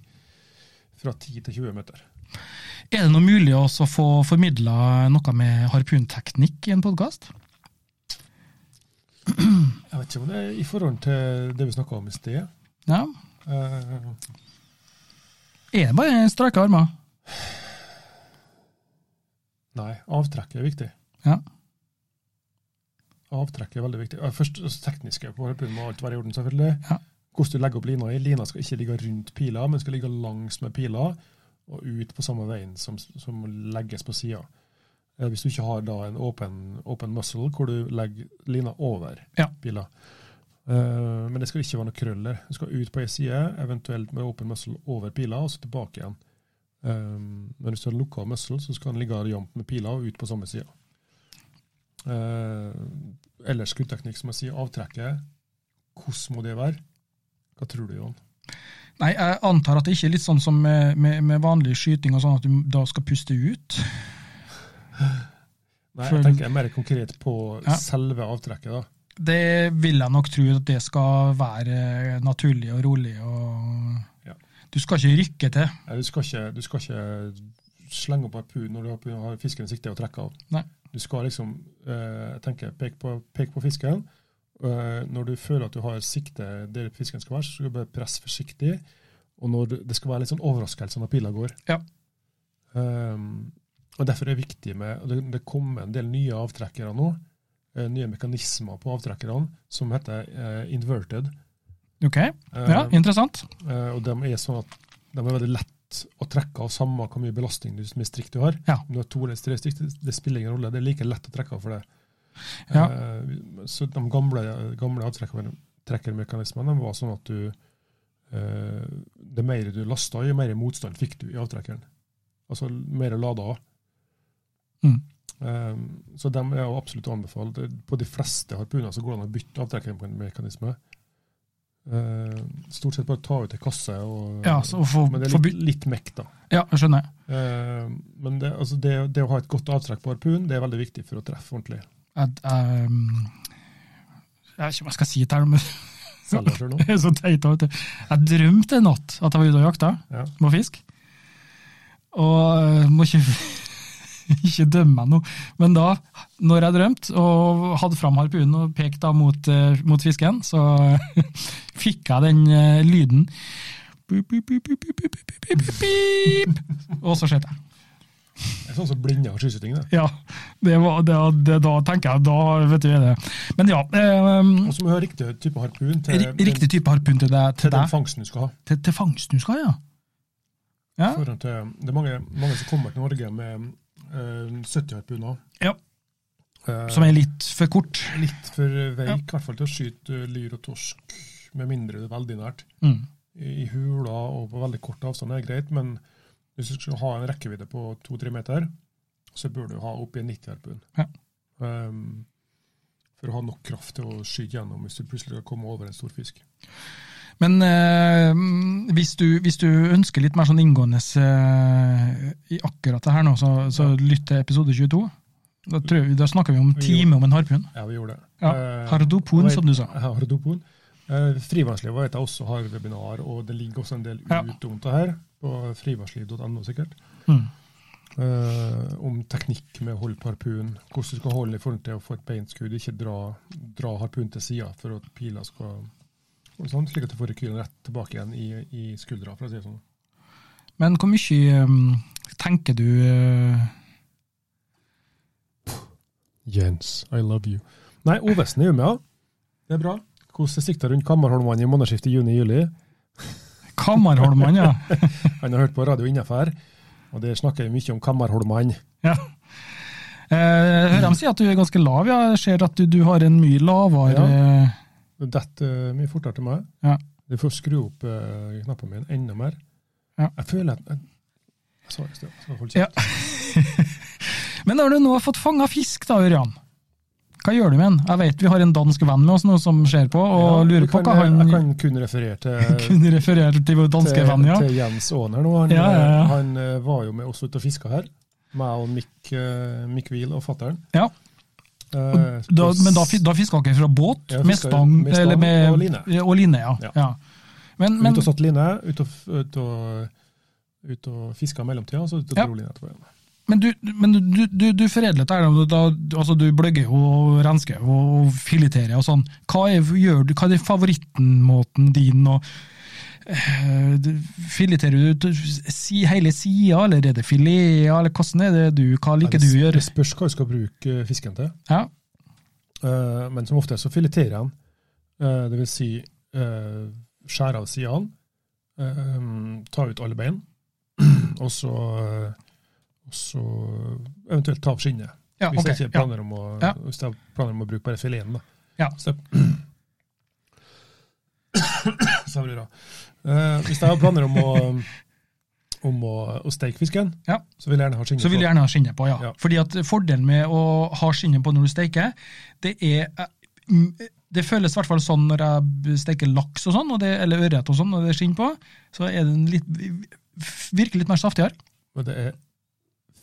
fra 10 til 20 meter. Er det noe mulig å få formidla noe med harpunteknikk i en podkast? Jeg vet ikke om det er i forhold til det vi snakka om i sted. Ja. Eh, Er det bare strake armer? nei, avtrekk er viktig. Ja. Avtrekk er veldig viktig. Eh, Først altså, tekniske på harpunen må alt være i orden, selvfølgelig. Ja. Hvordan du legger opp lina i. Lina skal ikke ligge rundt pila, men skal ligge langs med pila og ut på samme veien som, som legges på sida. Hvis du ikke har da en åpen muscle hvor du legger lina over Ja. pila. Eh, men det skal ikke være noe krøller. Du skal ut på ei side, eventuelt med åpen muscle over pila, og så tilbake igjen. Um, men hvis du har lukka muscle, så skal den ligge jevnt med pila og ut på samme side. Uh, ellers skuddteknikk, som jeg sier, avtrekket. Hvordan må det være? Hva tror du, Johan? Nei, jeg antar at det ikke er litt sånn som med, med, med vanlig skyting, og sånn at du da skal puste ut. Nei, jeg tenker mer konkret på Ja. selve avtrekket. da. Det vil jeg nok tro at det skal være naturlig og rolig. og Ja. Du skal ikke rykke til. Ja, Du skal ikke, du skal ikke slenge opp harpun når du har- fisken i sikte og trekke av. Nei. Du skal liksom eh, tenke, peke på, pek på fisken. Eh, når du føler at du har sikte der fisken skal være, så skal du bare presse forsiktig. Og når du, det skal være litt sånn overraskelse når pila går. Ja. Um, og Derfor er det viktig med og Det, det kommer en del nye avtrekkere nå. Eh, nye mekanismer på avtrekkerne som heter eh, inverted. Ok, ja, Eh, interessant. Og de er sånn at de er veldig lett å trekke av, samme hvor mye belastning du med strikk du har. Ja. Om du har to eller tre strikk, det, spiller ingen rolle. Det er like lett å trekke av for det. Ja. Eh, så de gamle, gamle avtrekkermekanismene var sånn at du eh, Det mer du lasta, jo mer motstand fikk du i avtrekkeren. Altså mer lada. Mm. Eh, så dem er jo absolutt å anbefale. På de fleste harpuner så går det an å bytte avtrekkermekanisme. Eh, stort sett bare ta ut ei kasse og Ja, så få, men det er litt, litt mekk, da. Ja, jeg skjønner. Eh, men det, altså det, det å ha et godt avtrekk på harpun, det er veldig viktig for å treffe ordentlig. Jeg, um, jeg vet ikke om jeg skal si det det, men <laughs> det er så teit. Jeg drømte en natt at jeg var ute og jakta Ja. på fisk. Og eh, må ikke, <laughs> ikke dømme noe. Men da, når jeg drømte og hadde fram harpunen og pekte mot, eh, mot, fisken, så <laughs> fikk jeg den lyden. Og så skjedde jeg. Det er sånn som blinde har skyting, det. Ja, det, var, det, det, da tenker jeg da vet du det. Men ja. Eh, og så må du ha riktig type harpun til, riktig type harpun til, deg, til, til den fangsten du skal ha. Til, til fangsten du skal ha, ja. ja. Til, det er mange, mange, som kommer til Norge med eh, 70 harpuner. Ja. Eh, som er litt for kort. litt for veik, Ja. i hvert fall til å skyte lyr og torsk, med mindre det er veldig nært. Mm. I, hula og på veldig kort avstand er det greit, men hvis du skal ha en rekkevidde på 2-3 meter, så bør du ha oppi en 90-harpun. Ja. Um, for å ha nok kraft til å skyte gjennom hvis du plutselig skal komme over en stor fisk. Men eh, hvis, du, hvis du ønsker litt mer sånn inngående eh, i akkurat det her nå, så, så lytt til episode 22. Da, jeg, da snakker vi om en time om en harpun. Ja, vi gjorde det. Ja, Eh, hardopon, som du sa. Ja, hardopon. Eh, Frivannsliv vet jeg også har webinar, og det ligger også en del Ja. ut om det her, på frivannsliv.no sikkert. Mm. Uh, om teknikk med å holde på harpun, hvordan du skal holde i forhold til å få et beinskudd, ikke dra, dra harpunen til sida for at pila skal sånn, Slik at du får rekylen rett tilbake igjen i, i skuldra, for å si det sånn. Men hvor mye um, tenker du uh... Jens, I love you. Nei, Ovesen er jo med, ja. Det er bra. Hvordan sikter rundt Kammerholmene i månedsskiftet juni-juli. Kammerholmene, ja. <laughs> Han har hørt på radio innafor, og der snakker vi mye om Kammerholmene. ja. Eh, jeg hører de si at du er ganske lav. ja. Jeg ser at du, du har en mye lavere eh, Det detter mye fortere til meg. Ja. Du får skru opp uh, knappen min enda mer. Ja. Jeg føler at Jeg, jeg sa i sted. jeg skal kjeft. Ja. <laughs> Men når du nå har fått fanga fisk, da, Ørjan, hva gjør du med den? Jeg vet vi har en dansk venn med oss nå som ser på, og Ja, lurer på kan, hva han Jeg kan kun referere til, <laughs> kun referere til vår danske til, venn, ja. til Jens Aaner nå. Han, ja. han eh, var jo med oss ute og fiska her. Meg og Mick, uh, Mick Wheel og fatter'n. ja. Eh, Da, men da, da fiska dere fra båt, Ja, med stang, med stang eller med, og line. Og line ja. Ja. ja. Men, men Ut og satt line, ut og, ut og, ut og fiska i mellomtida, og så ut og dro line etterpå. Men du, men du, du, du foredler dette, altså du bløgger og rensker og fileterer og sånn. Hva er, gjør hva er favorittmåten din? Og, fileterer du si, hele sida, eller er det filet, eller hvordan er det du, hva liker du å det, gjøre? det spørs hva du skal bruke eh, fisken til. Ja, Eh, men som ofte så fileterer jeg den. Eh, det vil si skjære av sidene, eh, ta ut alle bein, <clears throat> og så, eh, og så eventuelt ta av skinnet. ja hvis okay, jeg ikke planer om å, Ja. hvis jeg planer om å bruke bare fileten. Da. Ja. Så Sorry, <clears throat> da. Eh, hvis jeg har planer om å, om å, å steke fisken, Ja. så vil jeg gjerne ha skinnet Så vil jeg på. gjerne ha skinnet på, ja. Ja. Fordi at Fordelen med å ha skinnet på når du steker, det er eh, Det føles i hvert fall sånn når jeg steker laks og sånn, og det, eller ørret og sånn, og det er skinn på, så er den litt, virker litt mer saftigere. Og det er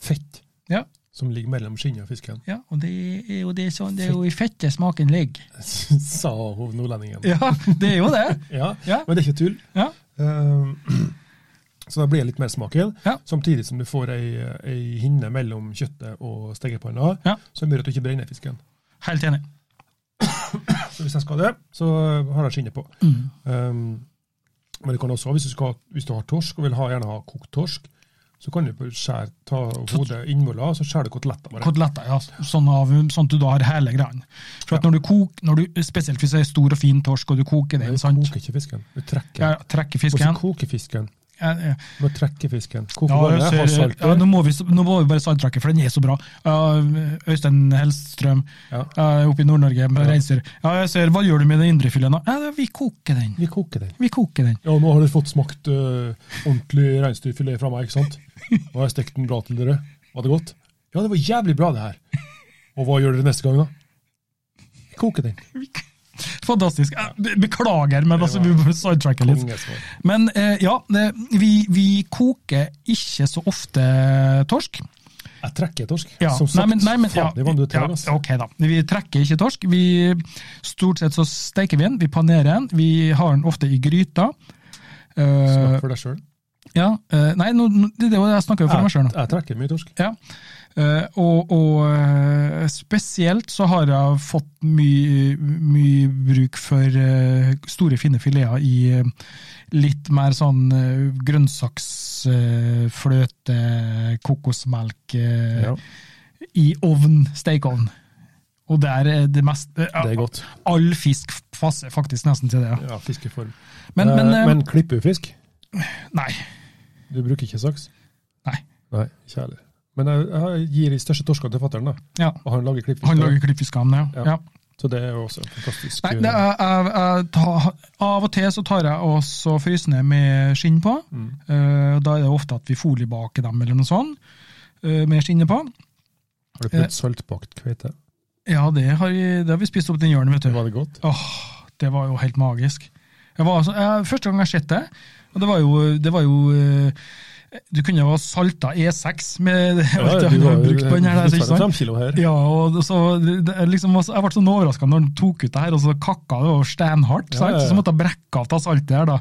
fett Ja. Som ligger mellom skinnet og fisken, Ja, og det er jo, det sånn, det er jo i fettet smaken ligger. <laughs> sa hun nordlendingen. Ja, det er jo det. <laughs> Ja, Ja. men det er ikke tull. Ja. Uh, <clears throat> så da blir det litt mer smak igjen, Ja. samtidig som du får ei, ei hinne mellom kjøttet og stekepanna, Ja. som gjør at du ikke brenner fisken. Helt enig. <clears throat> Så hvis jeg skal det, så har jeg skinnet på. Mm. Um, men du kan også, hvis du, skal, hvis du har torsk og vil ha, gjerne ha kokt torsk, så kan du bare skjære, ta hodet innvoller, og så skjærer du koteletter bare. Koteletter, ja. Sånn, av, sånn at du da har hele greia. For at når du koker, når du, spesielt hvis det er stor og fin torsk, og du koker den, Du koker ikke fisken, du trekker. Ja, trekker fisken. Og så koker fisken? Du må trekke fisken. Hvorfor Ja, jeg ser, ja, nå, må vi, nå må vi bare salttrekke, for den er så bra. Uh, Øystein Hellstrøm Ja. uh, oppe i Nord-Norge med Ja. reinsdyr. Ja, jeg ser, hva gjør du med den indrefileten? Ja, vi koker den. Vi koker den. Vi koker den. Ja, nå har dere fått smakt uh, ordentlig reinsdyrfilet fra meg, ikke sant? Nå har jeg stekt den bra til dere. Var det godt? Ja, det var jævlig bra, det her. Og hva gjør dere neste gang, da? Vi koker den. <laughs> Fantastisk. Beklager, men altså, vi må sidetracke litt. Men eh, ja, vi, vi koker ikke så ofte torsk. Jeg trekker torsk. Ja, Som sagt, nei, men, nei, men, ja, du tar, ja, ok da. Vi trekker ikke torsk. Vi, stort sett så steker vi den, vi panerer den. Vi har den ofte i gryta. Eh, Snakk for deg sjøl. ja, eh, nei, nå- det, det jeg snakker jo for meg sjøl nå. Jeg trekker mye torsk. Ja. Eh, og og eh, spesielt så har jeg fått mye mye bruk for eh, store, fine fileter i litt mer sånn uh, grønnsaks, eh, fløte, kokosmelk Ja, i ovn, stekeovn. Og der er det mest det er godt. All fisk passer faktisk nesten til det. ja. Ja, Fiskeform. Men, men, eh, men klipper du fisk? Nei. Du bruker ikke saks? Nei. Nei, ikke heller. Men jeg, jeg gir de største torskene til fatter'n, da. Ja. Og han lager klippfisk. Han lager klippfiskene, ja. Ja. ja. Så det er jo også fantastisk. Nei, det er, jeg, jeg tar, av og til så tar jeg også frysende med skinn på. Mm. Uh, da er det ofte at vi foliebaker dem eller noe sånt, uh, med skinnet på. Har du prøvd saltbakt kveite? Ja, det har, det har vi spist opp den hjørnet, vet du. Var det godt? Åh, det var jo helt magisk. Jeg var, altså- jeg, første gang jeg har sett det, og det var jo, det var jo eh, Du kunne jo ha salta E6 med alt Ja, jeg du har brukt på den her. ikke sant? her. Ja, og så, liksom, jeg ble sånn overraska når han tok ut det her, og så kakka det over steinhardt. Ja, ja, ja. Så måtte jeg brekke av det saltet her. da.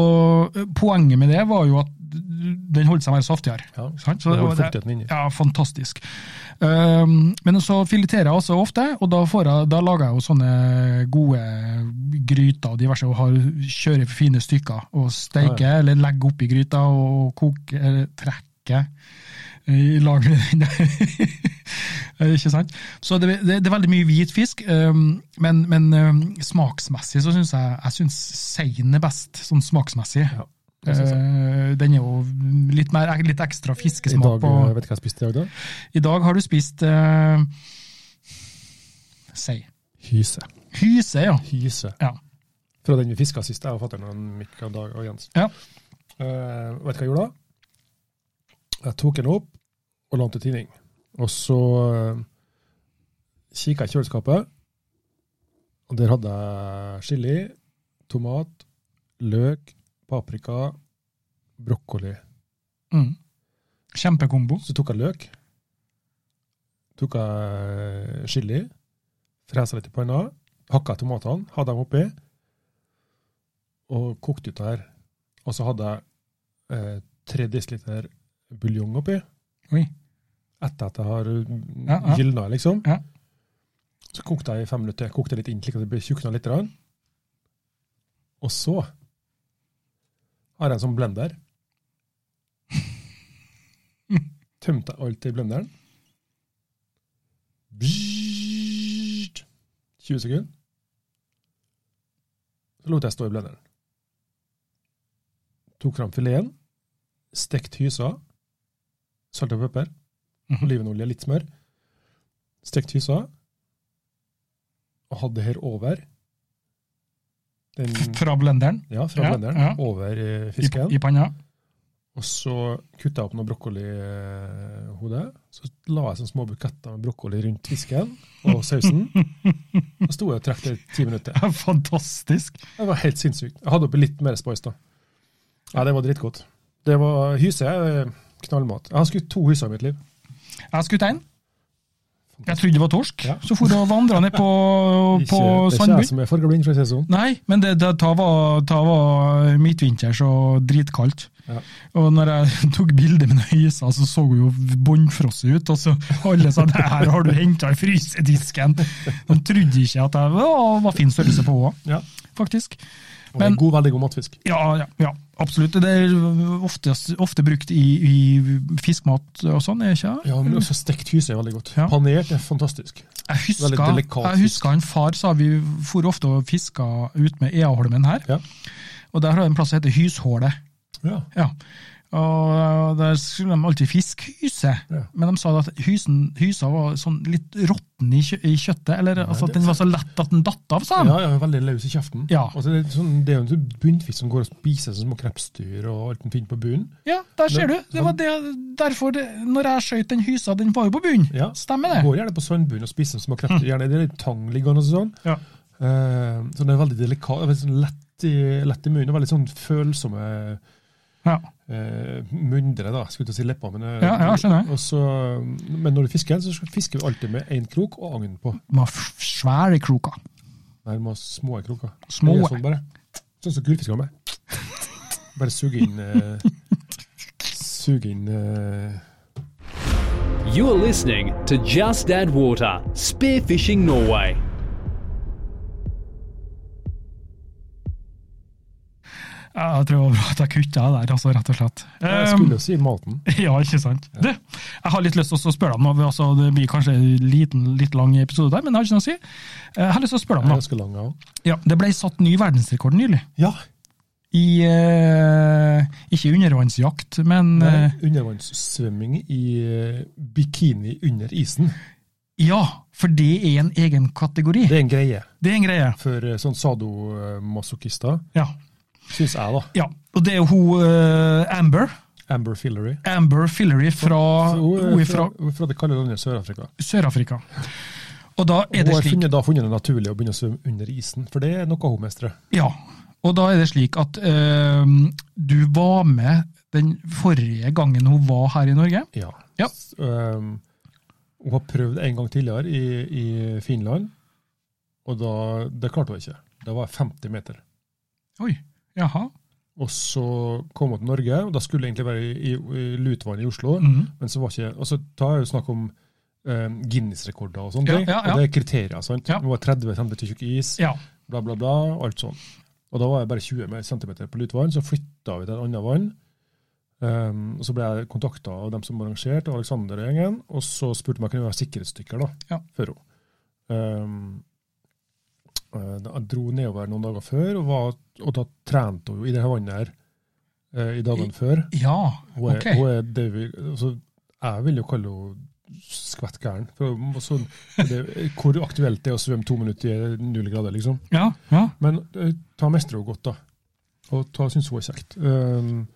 Og eh, Poenget med det var jo at den holdt seg mer saftigere. Ja, sant? Så det inni. Ja, fantastisk. Um, men så fileterer jeg også ofte, og da, får jeg, da lager jeg jo sånne gode gryter og diverse, og har, kjører fine stykker. Og steiker, Ja, eller legger oppi gryta og koker, eller trekker i lag med den der. <laughs> Ikke sant? Så det, det, det er veldig mye hvit fisk, um, men, men um, smaksmessig så syns jeg jeg synes sein er best, sånn smaksmessig. Ja, det synes jeg. Uh, den er jo litt, mer, litt ekstra I fiskesmak dag, på eh, vet du hva jeg spiste i dag, da? I dag har du spist uh, sei. Hyse. Hyse, ja. Hyse. ja. Fra den vi fiska sist, jeg og fatter'n, Mikk og Dag og Jens. Ja. Eh, vet du hva jeg gjorde da? Jeg tok den opp og lånte tidning. Og så uh, kikka jeg i kjøleskapet, og der hadde jeg chili, tomat, løk, paprika, brokkoli. Mm. Kjempekombo. Så tok jeg løk, tok jeg chili, fresa litt i panna, hakka tomatene, hadde dem oppi, og kokte ut det her. Og så hadde jeg eh, tre desiliter buljong oppi, Oi. etter at jeg har Ja, ja. gylna, liksom. Ja. Så kokte jeg i fem minutter. Kokte litt inn, slik at det ble tjukna litt. Og så har jeg en sånn blender. <laughs> Tømte alt i blenderen. 20 sekunder. Så lot jeg stå i blenderen. Tok fram fileten, stekt hysa, salt og pepper, Mhm. olivenolje, litt smør. Stekt hysa, og hadde det her over den, Fra blenderen ja, fra Ja, blenderen, ja. over fisken. i, i panna. Og så kutta jeg opp noe brokkolihode. Så la jeg sånne små buketter med brokkoli rundt fisken og sausen. <laughs> Så sto jeg og det i ti minutter. Ja, Fantastisk. Det var helt sinnssykt. Jeg hadde oppi litt mer spice da. Ja, det var dritgodt. Det var hyse. eh, Knallmat. Jeg har skutt to hyser i mitt liv. Jeg har skutt en. Jeg trodde det var torsk, Ja. så for og vandre ned på, <laughs> på på det er ikke jeg som er fargeblind, for å si det sånn. Nei, men det, det ta var, ta var midtvinters og dritkaldt. Ja. Og når jeg <laughs> tok bilde med den hysa, så så hun jo bånnfrosset ut. Og så alle sa det her har du henta i frysedisken. De trodde ikke at det var, var fin størrelse på henne, Ja. faktisk. Og det Men- god, veldig god matfisk. Ja, ja, ja absolutt. Det er ofte, ofte brukt i, i fiskmat og sånn, er det ikke? Ja, men også stekt hyse er veldig godt. Ja. Panert er fantastisk. Jeg husker, jeg husker en far sa vi for ofte og fiska ut med Eaholmen her. Ja. Og der har vi en plass som heter Hyshålet. Ja. Ja. Og der skulle de alltid fiske hyse, Ja. men de sa at hysen, hysa var sånn litt råtten i, kjø i kjøttet. Eller altså, at den var så lett at den datt av, sa de. Ja, ja, veldig løs i kjeften. Ja. Altså, det, er sånn, det er jo en sånn bunnfisk som går og spiser sånne små krepsdyr og alt den finner på bunnen. Ja, der ser du. Det var det, derfor det, når jeg skjøt den hysa, den var jo på bunnen. Ja. Stemmer det? Går gjerne på sandbunnen og spiser små krepsdyr. Gjerne det er litt tang liggende og sånn. Ja. Uh, så det er veldig delikat, veldig sånn lett, i, lett i munnen, og veldig sånn følsomme Ja. eh, mundre, da, skulle til å si lepper. Men, eh, Ja, ja, skjønner jeg. og men når du fisker så fisker vi alltid med én krok og agn på. Må ha svære kroker. Nei, du må ha små kroker. Små. Sånn, bare. sånn som gullfiskene med. Bare suge inn eh, Suge inn eh, You're listening to Just Add Water Spearfishing Norway. Jeg tror det var bra at jeg kutta der, altså, rett og slett. Jeg Um, skulle jo si maten. <laughs> Ja, ikke sant. Du, jeg har litt lyst til å spørre deg om noe. Altså, det blir kanskje en liten, litt lang episode der, men det har ikke noe å si. Eh, Jeg har lyst til å spørre deg om noe. ganske lang, ja. Ja, det ble satt ny verdensrekord nylig. Ja. I eh, Ikke undervannsjakt, men Nei, eh, undervannssvømming i eh, bikini under isen. ja, for det er en egen kategori. Det er en greie Det er en greie. for sånn sadomasochister, Ja. Syns jeg, da. ja. Og det er hun uh, Amber. Amber Fillery. Amber Fillery fra, Hun hun er fra fra, hun det kalde landet Sør-Afrika. Sør-Afrika. Og da er det slik... slik har da funnet det naturlig å begynne å svømme under isen, for det er noe hun mestrer. Ja, Og da er det slik at uh, du var med den forrige gangen hun var her i Norge. Ja. Ja. Ehm, hun har prøvd en gang tidligere i, i Finland, og da, det klarte hun ikke. Det var 50 meter. Oi, jaha. Og så kom hun til Norge, og da skulle det egentlig være i, i, i Lutvann i Oslo. Mm. Men så var ikke altså, Da er det snakk om um, Guinness-rekorder og sånne Ja, ting. ja, ja. Og det er kriterier. sant? Ja. Det var 30 cm tjukk is, Ja. bla, bla, bla. Alt sånn. Og da var jeg bare 20 cm på Lutvann, så flytta vi til et annet vann. Um, og Så ble jeg kontakta av dem som arrangerte, Alexander og gjengen, og så spurte de om jeg kunne være sikkerhetsstykker da, for henne. Um, jeg dro nedover noen dager før, og, var, og da trente hun i det vannet her eh, i dagene før. Ja, ok. hun er det vi, altså, jeg vil jo kalle henne skvett gæren. Det, hvor aktuelt det er å svømme to minutter i null grader, liksom. Ja, ja. Men eh, ta mestrer hun godt, da. Og ta syns hun er kjekt. Um,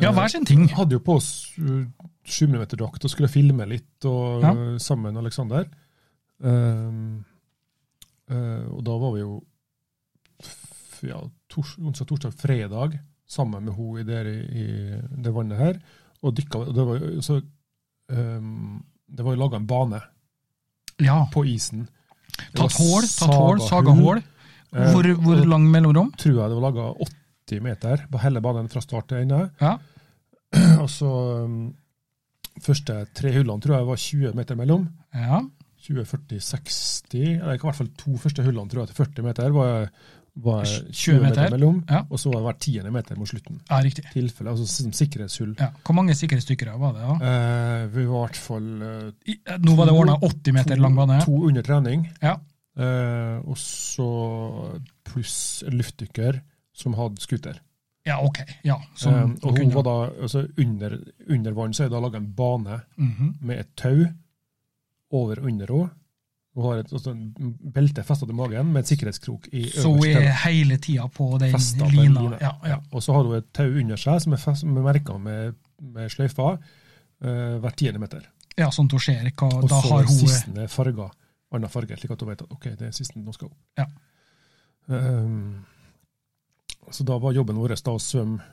Ja, eh, hver sin ting. hadde jo på oss uh, 7 mm-drakt og skulle filme litt og, Ja. sammen med Aleksander. Um, og da var vi jo ja, tors, onsdag, torsdag, fredag sammen med henne i, der, i, det vannet her. Og dykka Det var så, um, det var jo laga en bane Ja. på isen. Tatt hål, tatt hål, saga hål. Eh, Hvor, hvor lang mellomrom? tror jeg det var laga 80 meter på hele banen fra start til ende. Ja. <clears throat> Og så um, første tre hullene tror jeg var 20 meter mellom. Ja. 20, 40, 60 eller i hvert fall to første hullene tror jeg til 40 meter var, var 20 meter, meter. mellom. Ja. Og så var det hver tiende meter mot slutten. ja, riktig. Tilfelle, altså som sikkerhetshull. Ja. Hvor mange sikkerhetsdykkere var det? da? Eh, vi var i hvert fall eh, I, eh, nå var det ordna 80 meter lang bane. to under trening. Ja. Eh, og så pluss luftdykker som hadde scooter. ja, ok. Ja, som Eh, og hun kunne- var da, altså under, under vann så er det laga en bane Mhm. med et tau over og under henne. Hun har et altså, belte festa til magen med et sikkerhetskrok i Så hun er hele tida på den lina. lina. Ja, ja. Og så har hun et tau under seg som er, fest, som er merka med, med sløyfer uh, hver tiende meter. ja, sånn at hun ser hva Og Da så har er hun sisten farga annen farge, slik at hun vet at ok, det er sisten nå skal opp. Ja. Um, så da var jobben vår da å svømme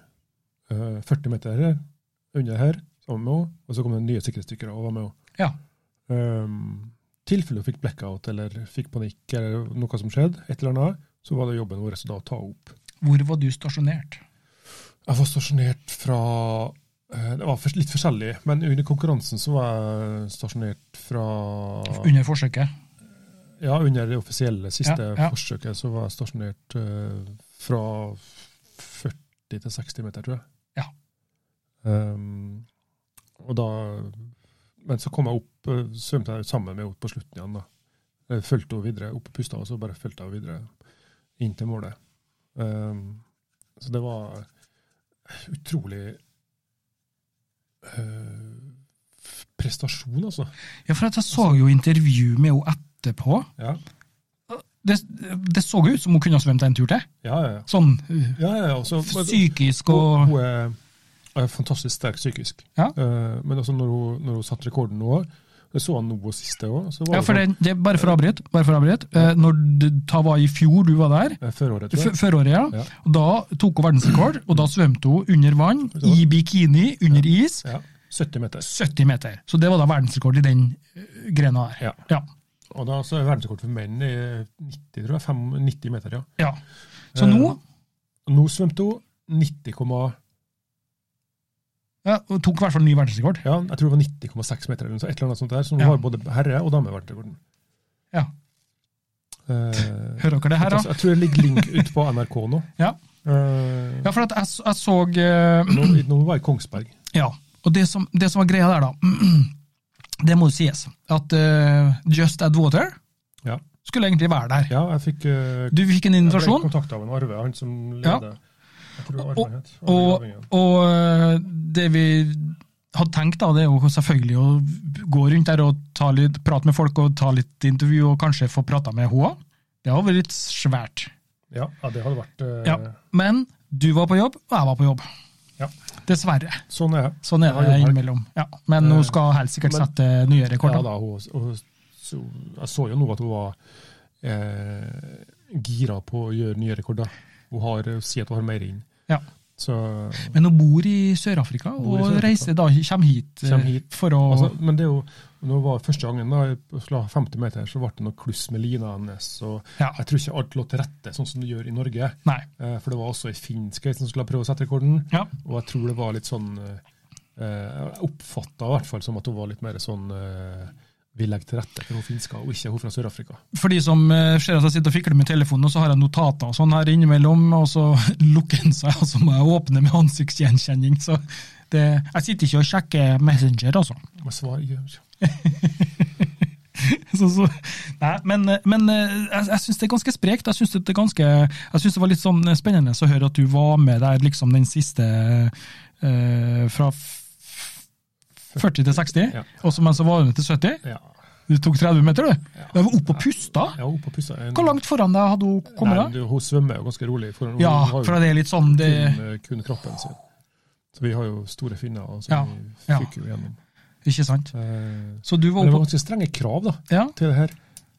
uh, 40 meter under her sammen med henne, og så kom det nye sikkerhetsstykker og var med henne. Ja. Um, tilfelle hun fikk blackout eller fikk panikk eller noe som skjedde, et eller annet, så var det jobben vår da å ta opp. Hvor var du stasjonert? Jeg var stasjonert fra eh, Det var litt forskjellig, men under konkurransen så var jeg stasjonert fra Under forsøket? Ja, under det offisielle siste Ja, ja. forsøket så var jeg stasjonert eh, fra 40 til 60 meter, tror jeg. Ja. Um, og da Men så kom jeg opp, svømte jeg sammen med henne på slutten igjen. da. Jeg fulgte henne videre, opp og pusta, og så bare fulgte jeg videre inn til målet. Um, så det var utrolig uh, prestasjon, altså. Ja, for jeg så jo intervju med henne etterpå. Ja, Det, det så ut som hun kunne ha svømt en tur til. ja, ja. ja. Sånn uh, ja, ja, ja. Altså, psykisk og hun er, er fantastisk sterk psykisk. Eh, men altså når hun, når hun satte rekorden nå, det så han noe siste òg. Ja, for det, det, bare for å avbryte. Bare for å avbryte. Eh, når det ta var i fjor du var der, Føråret, tror f- jeg. føråret, ja. Ja. Da tok hun verdensrekord, og da svømte hun under vann, i bikini, under is, Ja, 70 meter. 70 meter. Så det var da verdensrekord i den eh, grena her. Ja. Ja. Og da så er verdensrekord for menn i 90, tror jeg. 5, 90 meter, ja. ja. Så Eh, nå Nå svømte hun 90, ja, og tok i hvert fall ny verdensrekord. ja, jeg tror det var 90,6 meter, eller noe, så et eller annet sånt der. Hun Ja. var både herre- og dameverdensrekorden. Ja. Eh, Hører dere det her, da? jeg tror det ligger link ut på NRK nå. <laughs> Ja. Eh, Ja, for at jeg, jeg så uh, nå, nå var jeg i Kongsberg. Ja, og det som, det som var greia der, da, <clears throat> det må jo sies, at Just Add Water Ja, skulle egentlig være der. ja jeg fikk Du fikk en invitasjon? Jeg ble kontakta av en Arve, han som leder Jeg Arve og, og eh, det vi hadde tenkt, da, det er jo selvfølgelig å gå rundt der og ta litt, prate med folk og ta litt intervju, og kanskje få prata med henne. Det hadde vært litt svært. Ja, det hadde vært uh... Ja. Men du var på jobb, og jeg var på jobb. Ja. Dessverre. Sånn er. Sånn er det innimellom. Ja. Men hun Eh, skal helt sikkert men- sette nye Ja, da, hun, hun, jeg så jo nå at hun var eh, gira på å gjøre nye rekorder. Hun har, sier at hun har mer inn. Ja. Så, Men hun bor i Sør-Afrika, og Sør-Afrika. reiser da, kommer hit, eh, Kommer hit. for å altså, men det er jo når det var første gangen, da, sla- 50 meter, så ble det noe kluss med lina hennes. og Ja. Jeg tror ikke alt lå til rette sånn som det gjør i Norge. Nei. Eh, For det var også ei finsk som skulle prøve å sette rekorden. Ja. Og jeg tror det var litt sånn eh, Jeg oppfatta i hvert fall som at hun var litt mer sånn eh, Vi legger til rette for hun finska, og ikke hun fra Sør-Afrika. For de som eh, ser at jeg sitter og fikler med telefonen, og så har jeg notater og sånn her innimellom, og så <laughs> lukker den seg, og så må jeg åpne med ansiktsgjenkjenning. Så det, jeg sitter ikke og sjekker Messenger, altså. Men svar gjør ikke. <laughs> Så, så, nei, men, men eh, jeg, jeg syns det er ganske sprekt. Jeg syns det, jeg det var litt sånn spennende å høre at du var med der liksom den siste eh, fra 40 til 60, Ja. og så mens så var du til 70. Ja. Du tok 30 meter, du. Ja. Du var oppe og pusta. Ja, hun på pusta. Hvor langt foran deg hadde hun kommet? Nei, da? du, Hun svømmer jo ganske rolig. For hun Ja, jo for det er litt sånn det, kun, kun kroppen sin. Så vi har jo store finner, og så Ja, vi fyker jo gjennom. Ikke sant? Eh, Så du var Men det var ganske strenge krav da, til det her.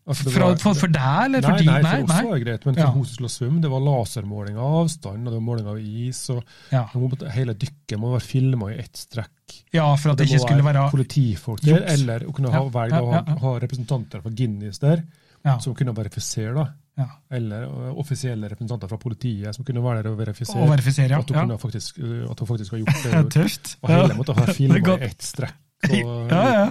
Altså, var- for, for deg, eller for de? nei, for oss var det greit, men for Ja. som skulle svømme, det var lasermåling av avstand, og det var måling av is, og Ja. måtte, hele dykket må være filma i ett strekk. ja, for at det det ikke skulle være politifolk der, juks. eller hun kunne ha, velge å ha, ha representanter fra Guinness der, som kunne verifisere, da. ja. Eller uh, offisielle representanter fra politiet som kunne være der og verifisere. Å verifisere, ja. At hun, ja. faktisk, uh, at hun faktisk har gjort <laughs> Det tøft. Og hele måtte ha filma <laughs> i ett strekk. Ja, ja.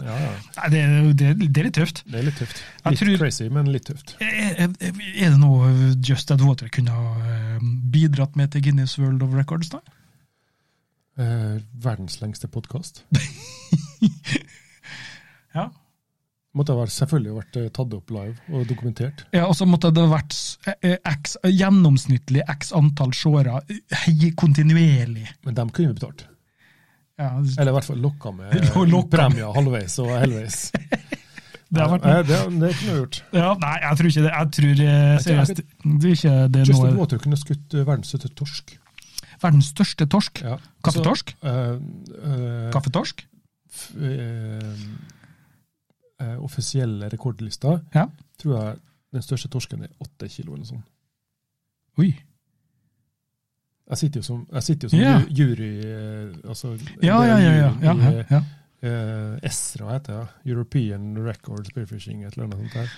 Nei, det, det, det er litt tøft. Det er litt tøft. Litt tror- crazy, men litt tøft. Er, er er det noe Just Ad Water kunne ha eh, bidratt med til Guinness World of Records, da? Eh, verdens lengste podkast. <laughs> Ja. Måtte ha vært, selvfølgelig vært eh, tatt opp live og dokumentert. Ja, Og så måtte det vært eh, x, gjennomsnittlig x antall seere kontinuerlig. Men dem kunne vi betalt. Ja, Eller i hvert fall lokka med <laughs> premie halvveis og helveis. <laughs> det har vært Nei, det, det kunne vi gjort. Ja, nei, jeg tror ikke det. Jeg tror eh, seriøst det ikke det Justin noe Water kunne skutt eh, verdens største torsk. Verdens største torsk. Ja. Kaffetorsk? Så, eh, eh, Kaffetorsk? eh, offisielle rekordlista Ja. tror jeg den største torsken er åtte kilo eller noe sånt. Oi. Jeg sitter jo som, sitter jo som yeah. jury eh, altså, Ja, ja, ja. ja, ja, ja, ja. Uh, ESRA heter det. European Record Spearfishing, et eller annet sånt her.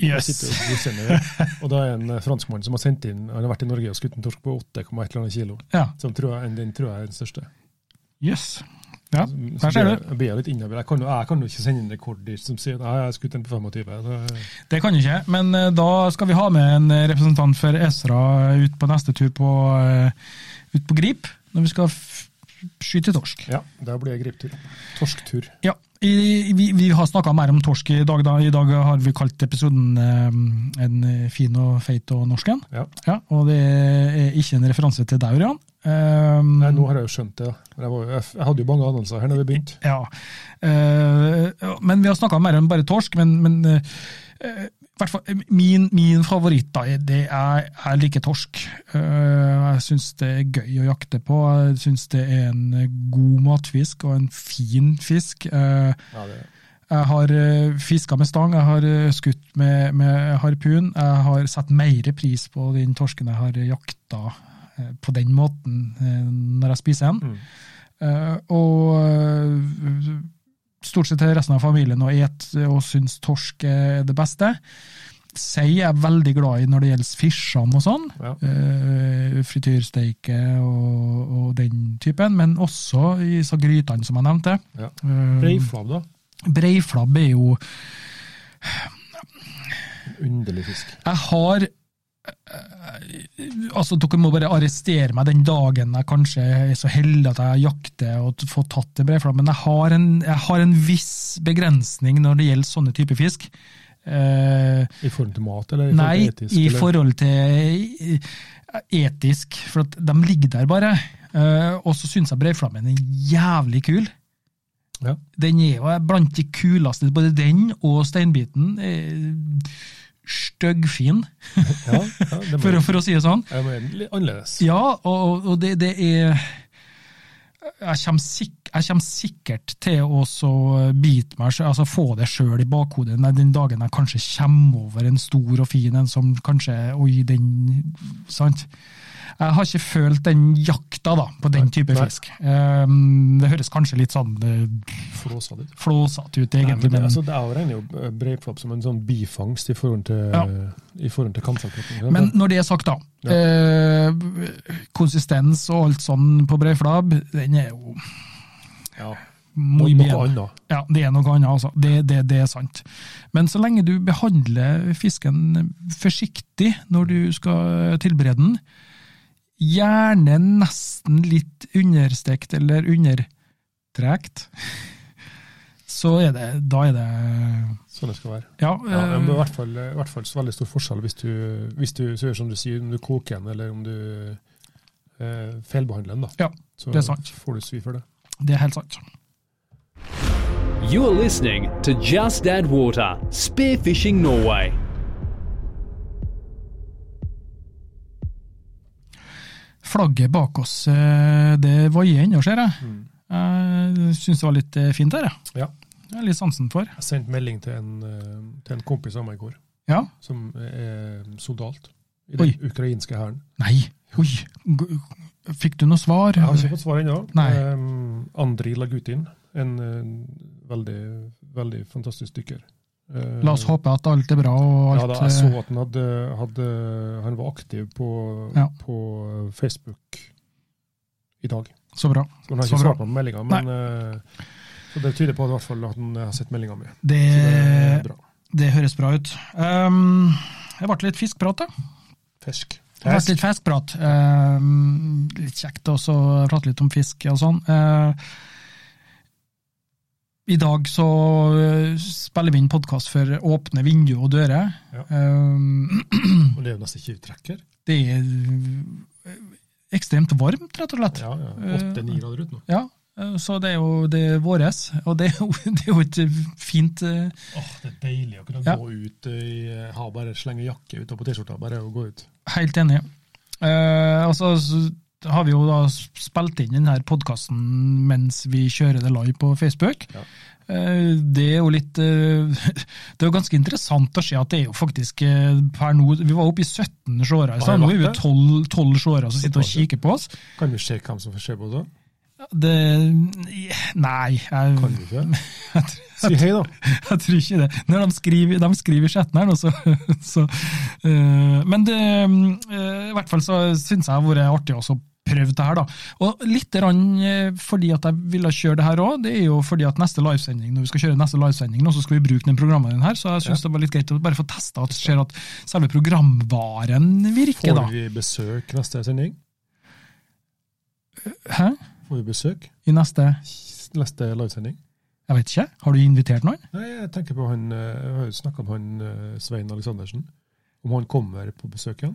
Yes. og. Og da er en eh, franskmann som har sendt inn, han har vært i Norge og skutt en torsk på 8,1 kilo. Ja. Som tror jeg, den tror jeg er den største. Yes. Ja, der ser du. jeg- Jeg litt innover. Jeg kan, jeg kan jo ikke sende inn rekorder som sier at jeg har skutt en på 25. Så, Det kan du ikke, men eh, da skal vi ha med en eh, representant for Esra ut på neste tur på, eh, ut på Grip, når vi skal skyte torsk. ja, da blir det griptur. Torsktur. Ja, i, vi, vi har snakka mer om torsk i dag. da. I dag har vi kalt episoden eh, en fin og feit og norsk en'. Ja. Ja, og det er ikke en referanse til deg, Eh, Nei, nå har jeg jo skjønt det. Jeg, var, jeg, hadde jo mange anelser her når vi begynte. Ja. uh, men vi har snakka mer om bare torsk. Men, men hvert fall, min, min favoritt da, det er, er like torsk. Uh, jeg syns det er gøy å jakte på. Jeg syns det er en god matfisk og en fin fisk. Ja, det, jeg har uh, fiska med stang, jeg har skutt med, med harpun. Jeg har satt mer pris på den torsken jeg har jakta på den måten eh, når jeg spiser den. mm. Eh, og eh, stort sett resten av familien å et og syns torsk er det beste. Sei er jeg veldig glad i når det gjelder fisjene og sånn. ja. Frityrsteike og, og den typen, men også i så grytene som jeg nevnte. Ja. Eh, Breiflabb, da. Breiflabb er jo Underlig fisk. Jeg har eh, Altså, Dere må bare arrestere meg den dagen jeg kanskje er så heldig at jeg jakter og får tatt en breiflabb, men jeg har, en, jeg har en viss begrensning når det gjelder sånne typer fisk. Uh, I forhold til mat, eller i forhold nei, til etisk? i eller? forhold til eh, etisk, for at de ligger der bare. Uh, og så syns jeg breiflammen er jævlig kul. Ja. Den er jo blant de kuleste, både den og steinbiten. er Styggfin, Ja, ja, <laughs> for, for å si det sånn. jeg må endelig litt annerledes. Ja, og, og det, det er jeg kommer, sikkert, jeg kommer sikkert til å så bite meg, altså få det sjøl i bakhodet den dagen jeg kanskje kommer over en stor og fin en som kanskje Oi, den Sant? Jeg har ikke følt den jakta da, på den type nei. fisk. Um, det høres kanskje litt sånn uh, Flåsa flåsete ut, Nei, men det, altså, det er jo breiflapp som en sånn bifangst i forhold til, Ja. i forhold til men når det er sagt, da. eh, konsistens og alt sånn på breiflabb, den er jo ja, noe annet. Ja, det er noe annet, altså. Det, det, det er sant. Men så lenge du behandler fisken forsiktig når du skal tilberede den, gjerne nesten litt understekt eller undertrekt, så er det Da er det Sånn det skal være. Ja. Ja, men i eh, hvert fall, i hvert fall så veldig stor forskjell hvis du, hvis du så gjør som du sier, om du koker den, eller om du eh, feilbehandler den. da. Ja, så det er sant. får du svi for det. det er helt sant. You're listening to Just Add Water, Spearfishing Norway. Flagget bak oss, eh, det vaier ennå, ser jeg. Mm. Jeg syns det var litt eh, fint der, jeg. Ja. Det er litt sansen for. Jeg sendte melding til en, eh, til en kompis av meg i går, Ja. som er soldat i Oi. den ukrainske hæren. Nei, oi. Fikk du noe svar? Jeg har ikke fått svar ennå. Um, Andrij Lagutin, en eh, veldig, veldig fantastisk dykker. Eh, La oss håpe at alt er bra og Ja, da, jeg så eh, at han, hadde, hadde, han var aktiv på, Ja. på Facebook i dag. Så bra. Så han har ikke svart på meldinga, men eh, så det tyder på at, hvert fall at han har sett meldinga mi. Det, det det høres bra ut. Um, det ble litt fiskprat, da. Fisk. Det ble litt fiskprat. Um, litt kjekt også å prate litt om fisk og sånn. Uh, I dag så uh, spiller vi inn podkast for åpne vinduer og dører. Ja. Um, <clears throat> Og det er jo nesten ikke trekker. det er uh, ekstremt varmt, rett og slett. Ja, ja. Åtte-ni grader ute nå. Ja, så det er jo det er våres, og det er jo, <laughs> det er jo et fint Åh, Åh, det er deilig å kunne Ja. gå ut i Ha bare slenge jakke utapå T-skjorta, bare å gå ut. Helt enig. Uh, og så s- har vi jo da spilt inn denne podkasten mens vi kjører det live på Facebook. Ja. Eh, det er jo litt eh, <laughs> Det er jo ganske interessant å se at det er jo faktisk eh, per nå Vi var oppe i 17 seere, så nå er vi det? 12, 12 seere som sitter og kikker på oss. Kan vi se hvem som får se på det? Det Nei, jeg, Kan vi ikke? <laughs> Si hei, da. <laughs> Jeg tror ikke det. Når de skriver, de skriver chatten her nå, så, så eh, Men det, øh, i hvert fall så syns jeg det har vært artig også å prøve det her, da. Og litt eh, fordi at jeg ville kjøre det her òg, det er jo fordi at neste livesending, når vi skal kjøre neste livesending, nå, så skal vi bruke den programvaren her, så jeg syns det var litt greit å bare få testa at ser at selve programvaren virker, da. Får vi besøk neste sending? Hæ? Får vi besøk I neste neste livesending? Jeg vet ikke. Har du invitert noen? Nei, jeg tenker på han eh, Jeg har jo snakka med han eh, Svein Aleksandersen. Om han kommer på besøk igjen?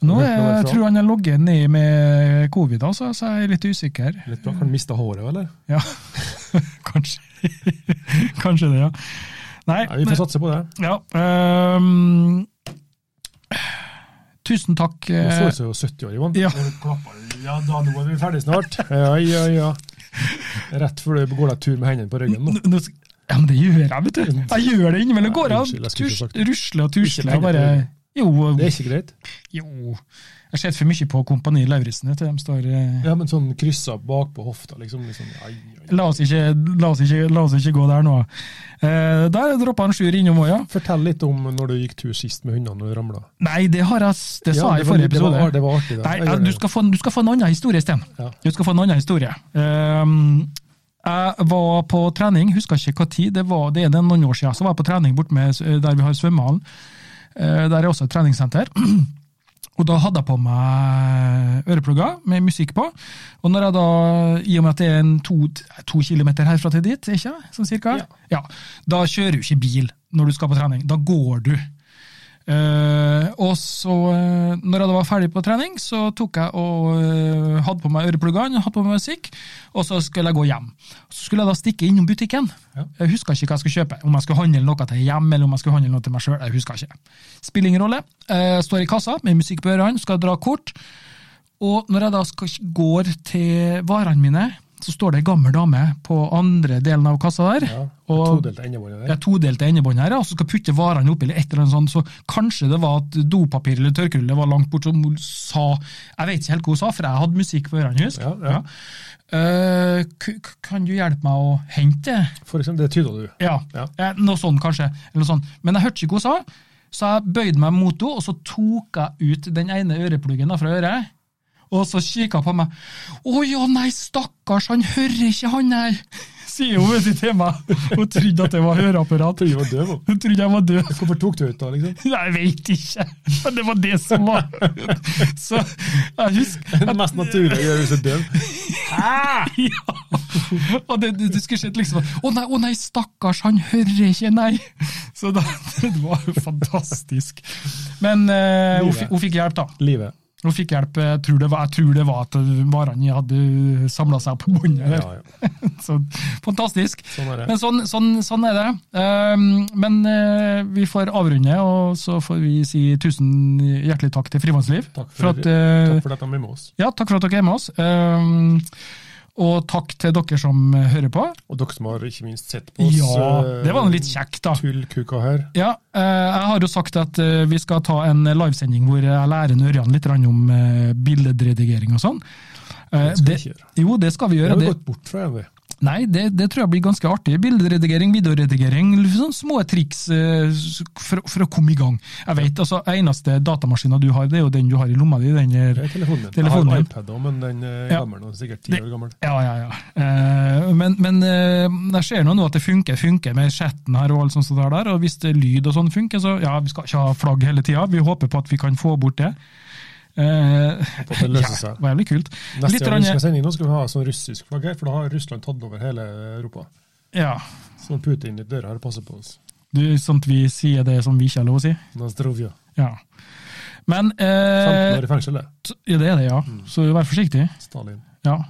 Nå noe er, jeg tror han er logget ned med covid, altså, så jeg er litt usikker. Litt bra. Han mista håret, eller? Ja, <laughs> kanskje. <laughs> kanskje det, ja. Nei, Nei, Vi får satse på det. ja, um, tusen takk. Nå eh, så ut som 70 år, Ivan. Ja. Ja, da nå er vi ferdig snart. Ja, ja, ja. Rett før du går deg tur med hendene på ryggen. nå. Ja, men det gjør jeg, vet du. Jeg gjør det innimellom. Går av, rusler og tusler. Bare. Jo, Det er ikke greit. jo. Jeg har sett for mye på Kompani Lauritzen. vet De står eh, Ja, men sånn kryssa bak på hofta, liksom. liksom ai, ai. La oss ikke, la oss ikke, la oss ikke gå der nå. Eh, der droppa han Sjur innom òg, ja. Fortell litt om når du gikk tur sist med hundene når du ramla. Nei, det har jeg Det sa Ja, jeg i forrige episode. det var-. Det var artig. det. Nei, Jeg du skal, få, du skal få en annen historie, Sten. Ja. Du skal få en annen historie. Ehm, jeg var på trening, husker ikke hva tid, det, var, det er det noen år siden. Så var jeg på trening bort med, der vi har svømmehallen. Eh, der er også et treningssenter. <clears throat> Og da hadde jeg på meg øreplugger med musikk på. Og når jeg da, i og med at det er en to, to kilometer herfra til dit, ikke sånn cirka? Ja. Da kjører du ikke bil når du skal på trening. Da går du. Eh, og så, uh, når jeg var ferdig på trening, så tok jeg og uh, hadde på meg ørepluggene, hadde på meg musikk, og så skulle jeg gå hjem. Så skulle jeg da stikke innom butikken. Ja. Jeg huska ikke hva jeg skulle kjøpe, om jeg skulle handle noe til hjem eller om jeg skulle handle noe til meg sjøl. Jeg husker ikke. Spiller ingen rolle. Jeg står i kassa med musikk på ørene, skal dra kort. Og når jeg da skal, går til varene mine, så står det ei gammel dame på andre delen av kassa der. Ja, og- Todelte endebåndet her. Ja, todelte endebånd her, og så skal putte varene oppi eller et eller annet sånt, så kanskje det var at dopapir eller tørkerulle var langt bort, som hun sa Jeg vet ikke helt hva hun sa, for jeg hadde musikk på ørene, husk. Ja, ja. K- kan du hjelpe meg å hente det? For eksempel, det tyda du. Ja, Ja. eh, noe sånn kanskje. Eller noe sånt. Men jeg hørte ikke hva hun sa, så jeg bøyde meg mot henne, og så tok jeg ut den ene ørepluggen fra øret. Og så kikker hun på meg. 'Å ja, nei, stakkars, han hører ikke, han her!» sier hun til meg. Hun trodde at det var høreapparat. Hun trodde jeg var død. Hvorfor tok du ut da, liksom? Jeg vet ikke, men det var det som var Så jeg husker Det mest naturlige gjøre hvis du er døv. ja. Og det, det, det skulle sett liksom Å nei, å nei, stakkars, han hører ikke, nei. Så da, <laughs> det var jo fantastisk. Men uh, hun, hun fikk hjelp, da. Livet. Hun fikk hjelp, jeg tror det var, jeg tror det var at varene hadde samla seg på båndet. Ja, ja. <laughs> Så fantastisk. Sånn er det. Men sånn, sånn, sånn er det. Ehm, men eh, vi får avrunde, og så får vi si tusen hjertelig takk til Frivannsliv. Takk for, at, eh, takk for at de er med oss. ja, takk for at dere er med oss. Ehm, og takk til dere som hører på. Og dere som har ikke minst sett på oss. Ja, eh, det var litt kjekt, da. Tullkuka her. Ja, eh, jeg har jo sagt at eh, vi skal ta en livesending hvor jeg lærer Ørjan litt om eh, billedredigering og sånn. Eh, Det skal vi det, ikke gjøre. jo, det skal vi gjøre. Det har vi gått bort fra, Jenny. Nei, det, det tror jeg blir ganske artig. Bilderedigering, videoredigering, sånn små triks uh, for, for å komme i gang. Jeg vet, altså, Eneste datamaskinen du har, det er jo den du har i lomma di. den Det er telefonen. Telefonen jeg har iPad òg, men den er Ja. gammel. Er sikkert ti år gammel. Ja, ja, ja. Uh, men men uh, jeg ser nå nå at det funker, funker med chatten her og alt sånt er der. Og hvis det lyd og sånn funker, så ja, vi skal ikke ha flagg hele tida. Vi håper på at vi kan få bort det. Eh, det løser <laughs> ja, seg. var jævlig kult. Neste Litt gang vi skal sende inn, skal vi ha sånn russisk flagg her, for da har Russland tatt over hele Europa. Ja. Så Putin i døra her passer på oss. Du, sånn at vi sier det som vi ikke har lov å si. Nazdrovja. Ja. Men 15 eh, år i fengsel, det. Ja, det er det, ja. Mm. Så vær forsiktig. Stalin. Ja.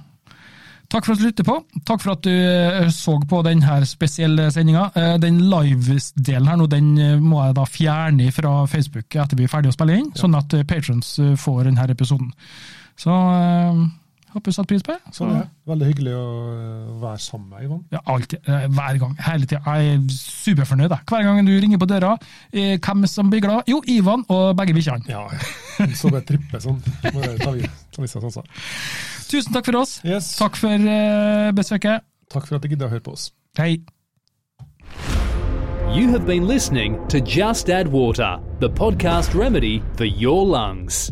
Takk for at du lytter på. Takk for at du eh, så på denne spesielle sendinga. Eh, Den live-delen her nå, den eh, må jeg da fjerne fra Facebook etter vi er ferdig å spille inn, sånn at patrons får denne episoden. Så håper du satte pris på det. Så, ja. Veldig hyggelig å være sammen med Ivan. Ja, alltid. Hver gang. Hele tida. Jeg er superfornøyd. jeg. Hver gang du ringer på døra, hvem som blir glad? Jo, Ivan og begge bikkjene. Ja, så bare tripper sånn. Må det ta vi- sånn. så. Tusen takk for oss. Yes. Takk for uh, besøket. Takk for at du gidder å høre på oss. Hei. You have been listening to Just Add Water, the podcast remedy for your lungs.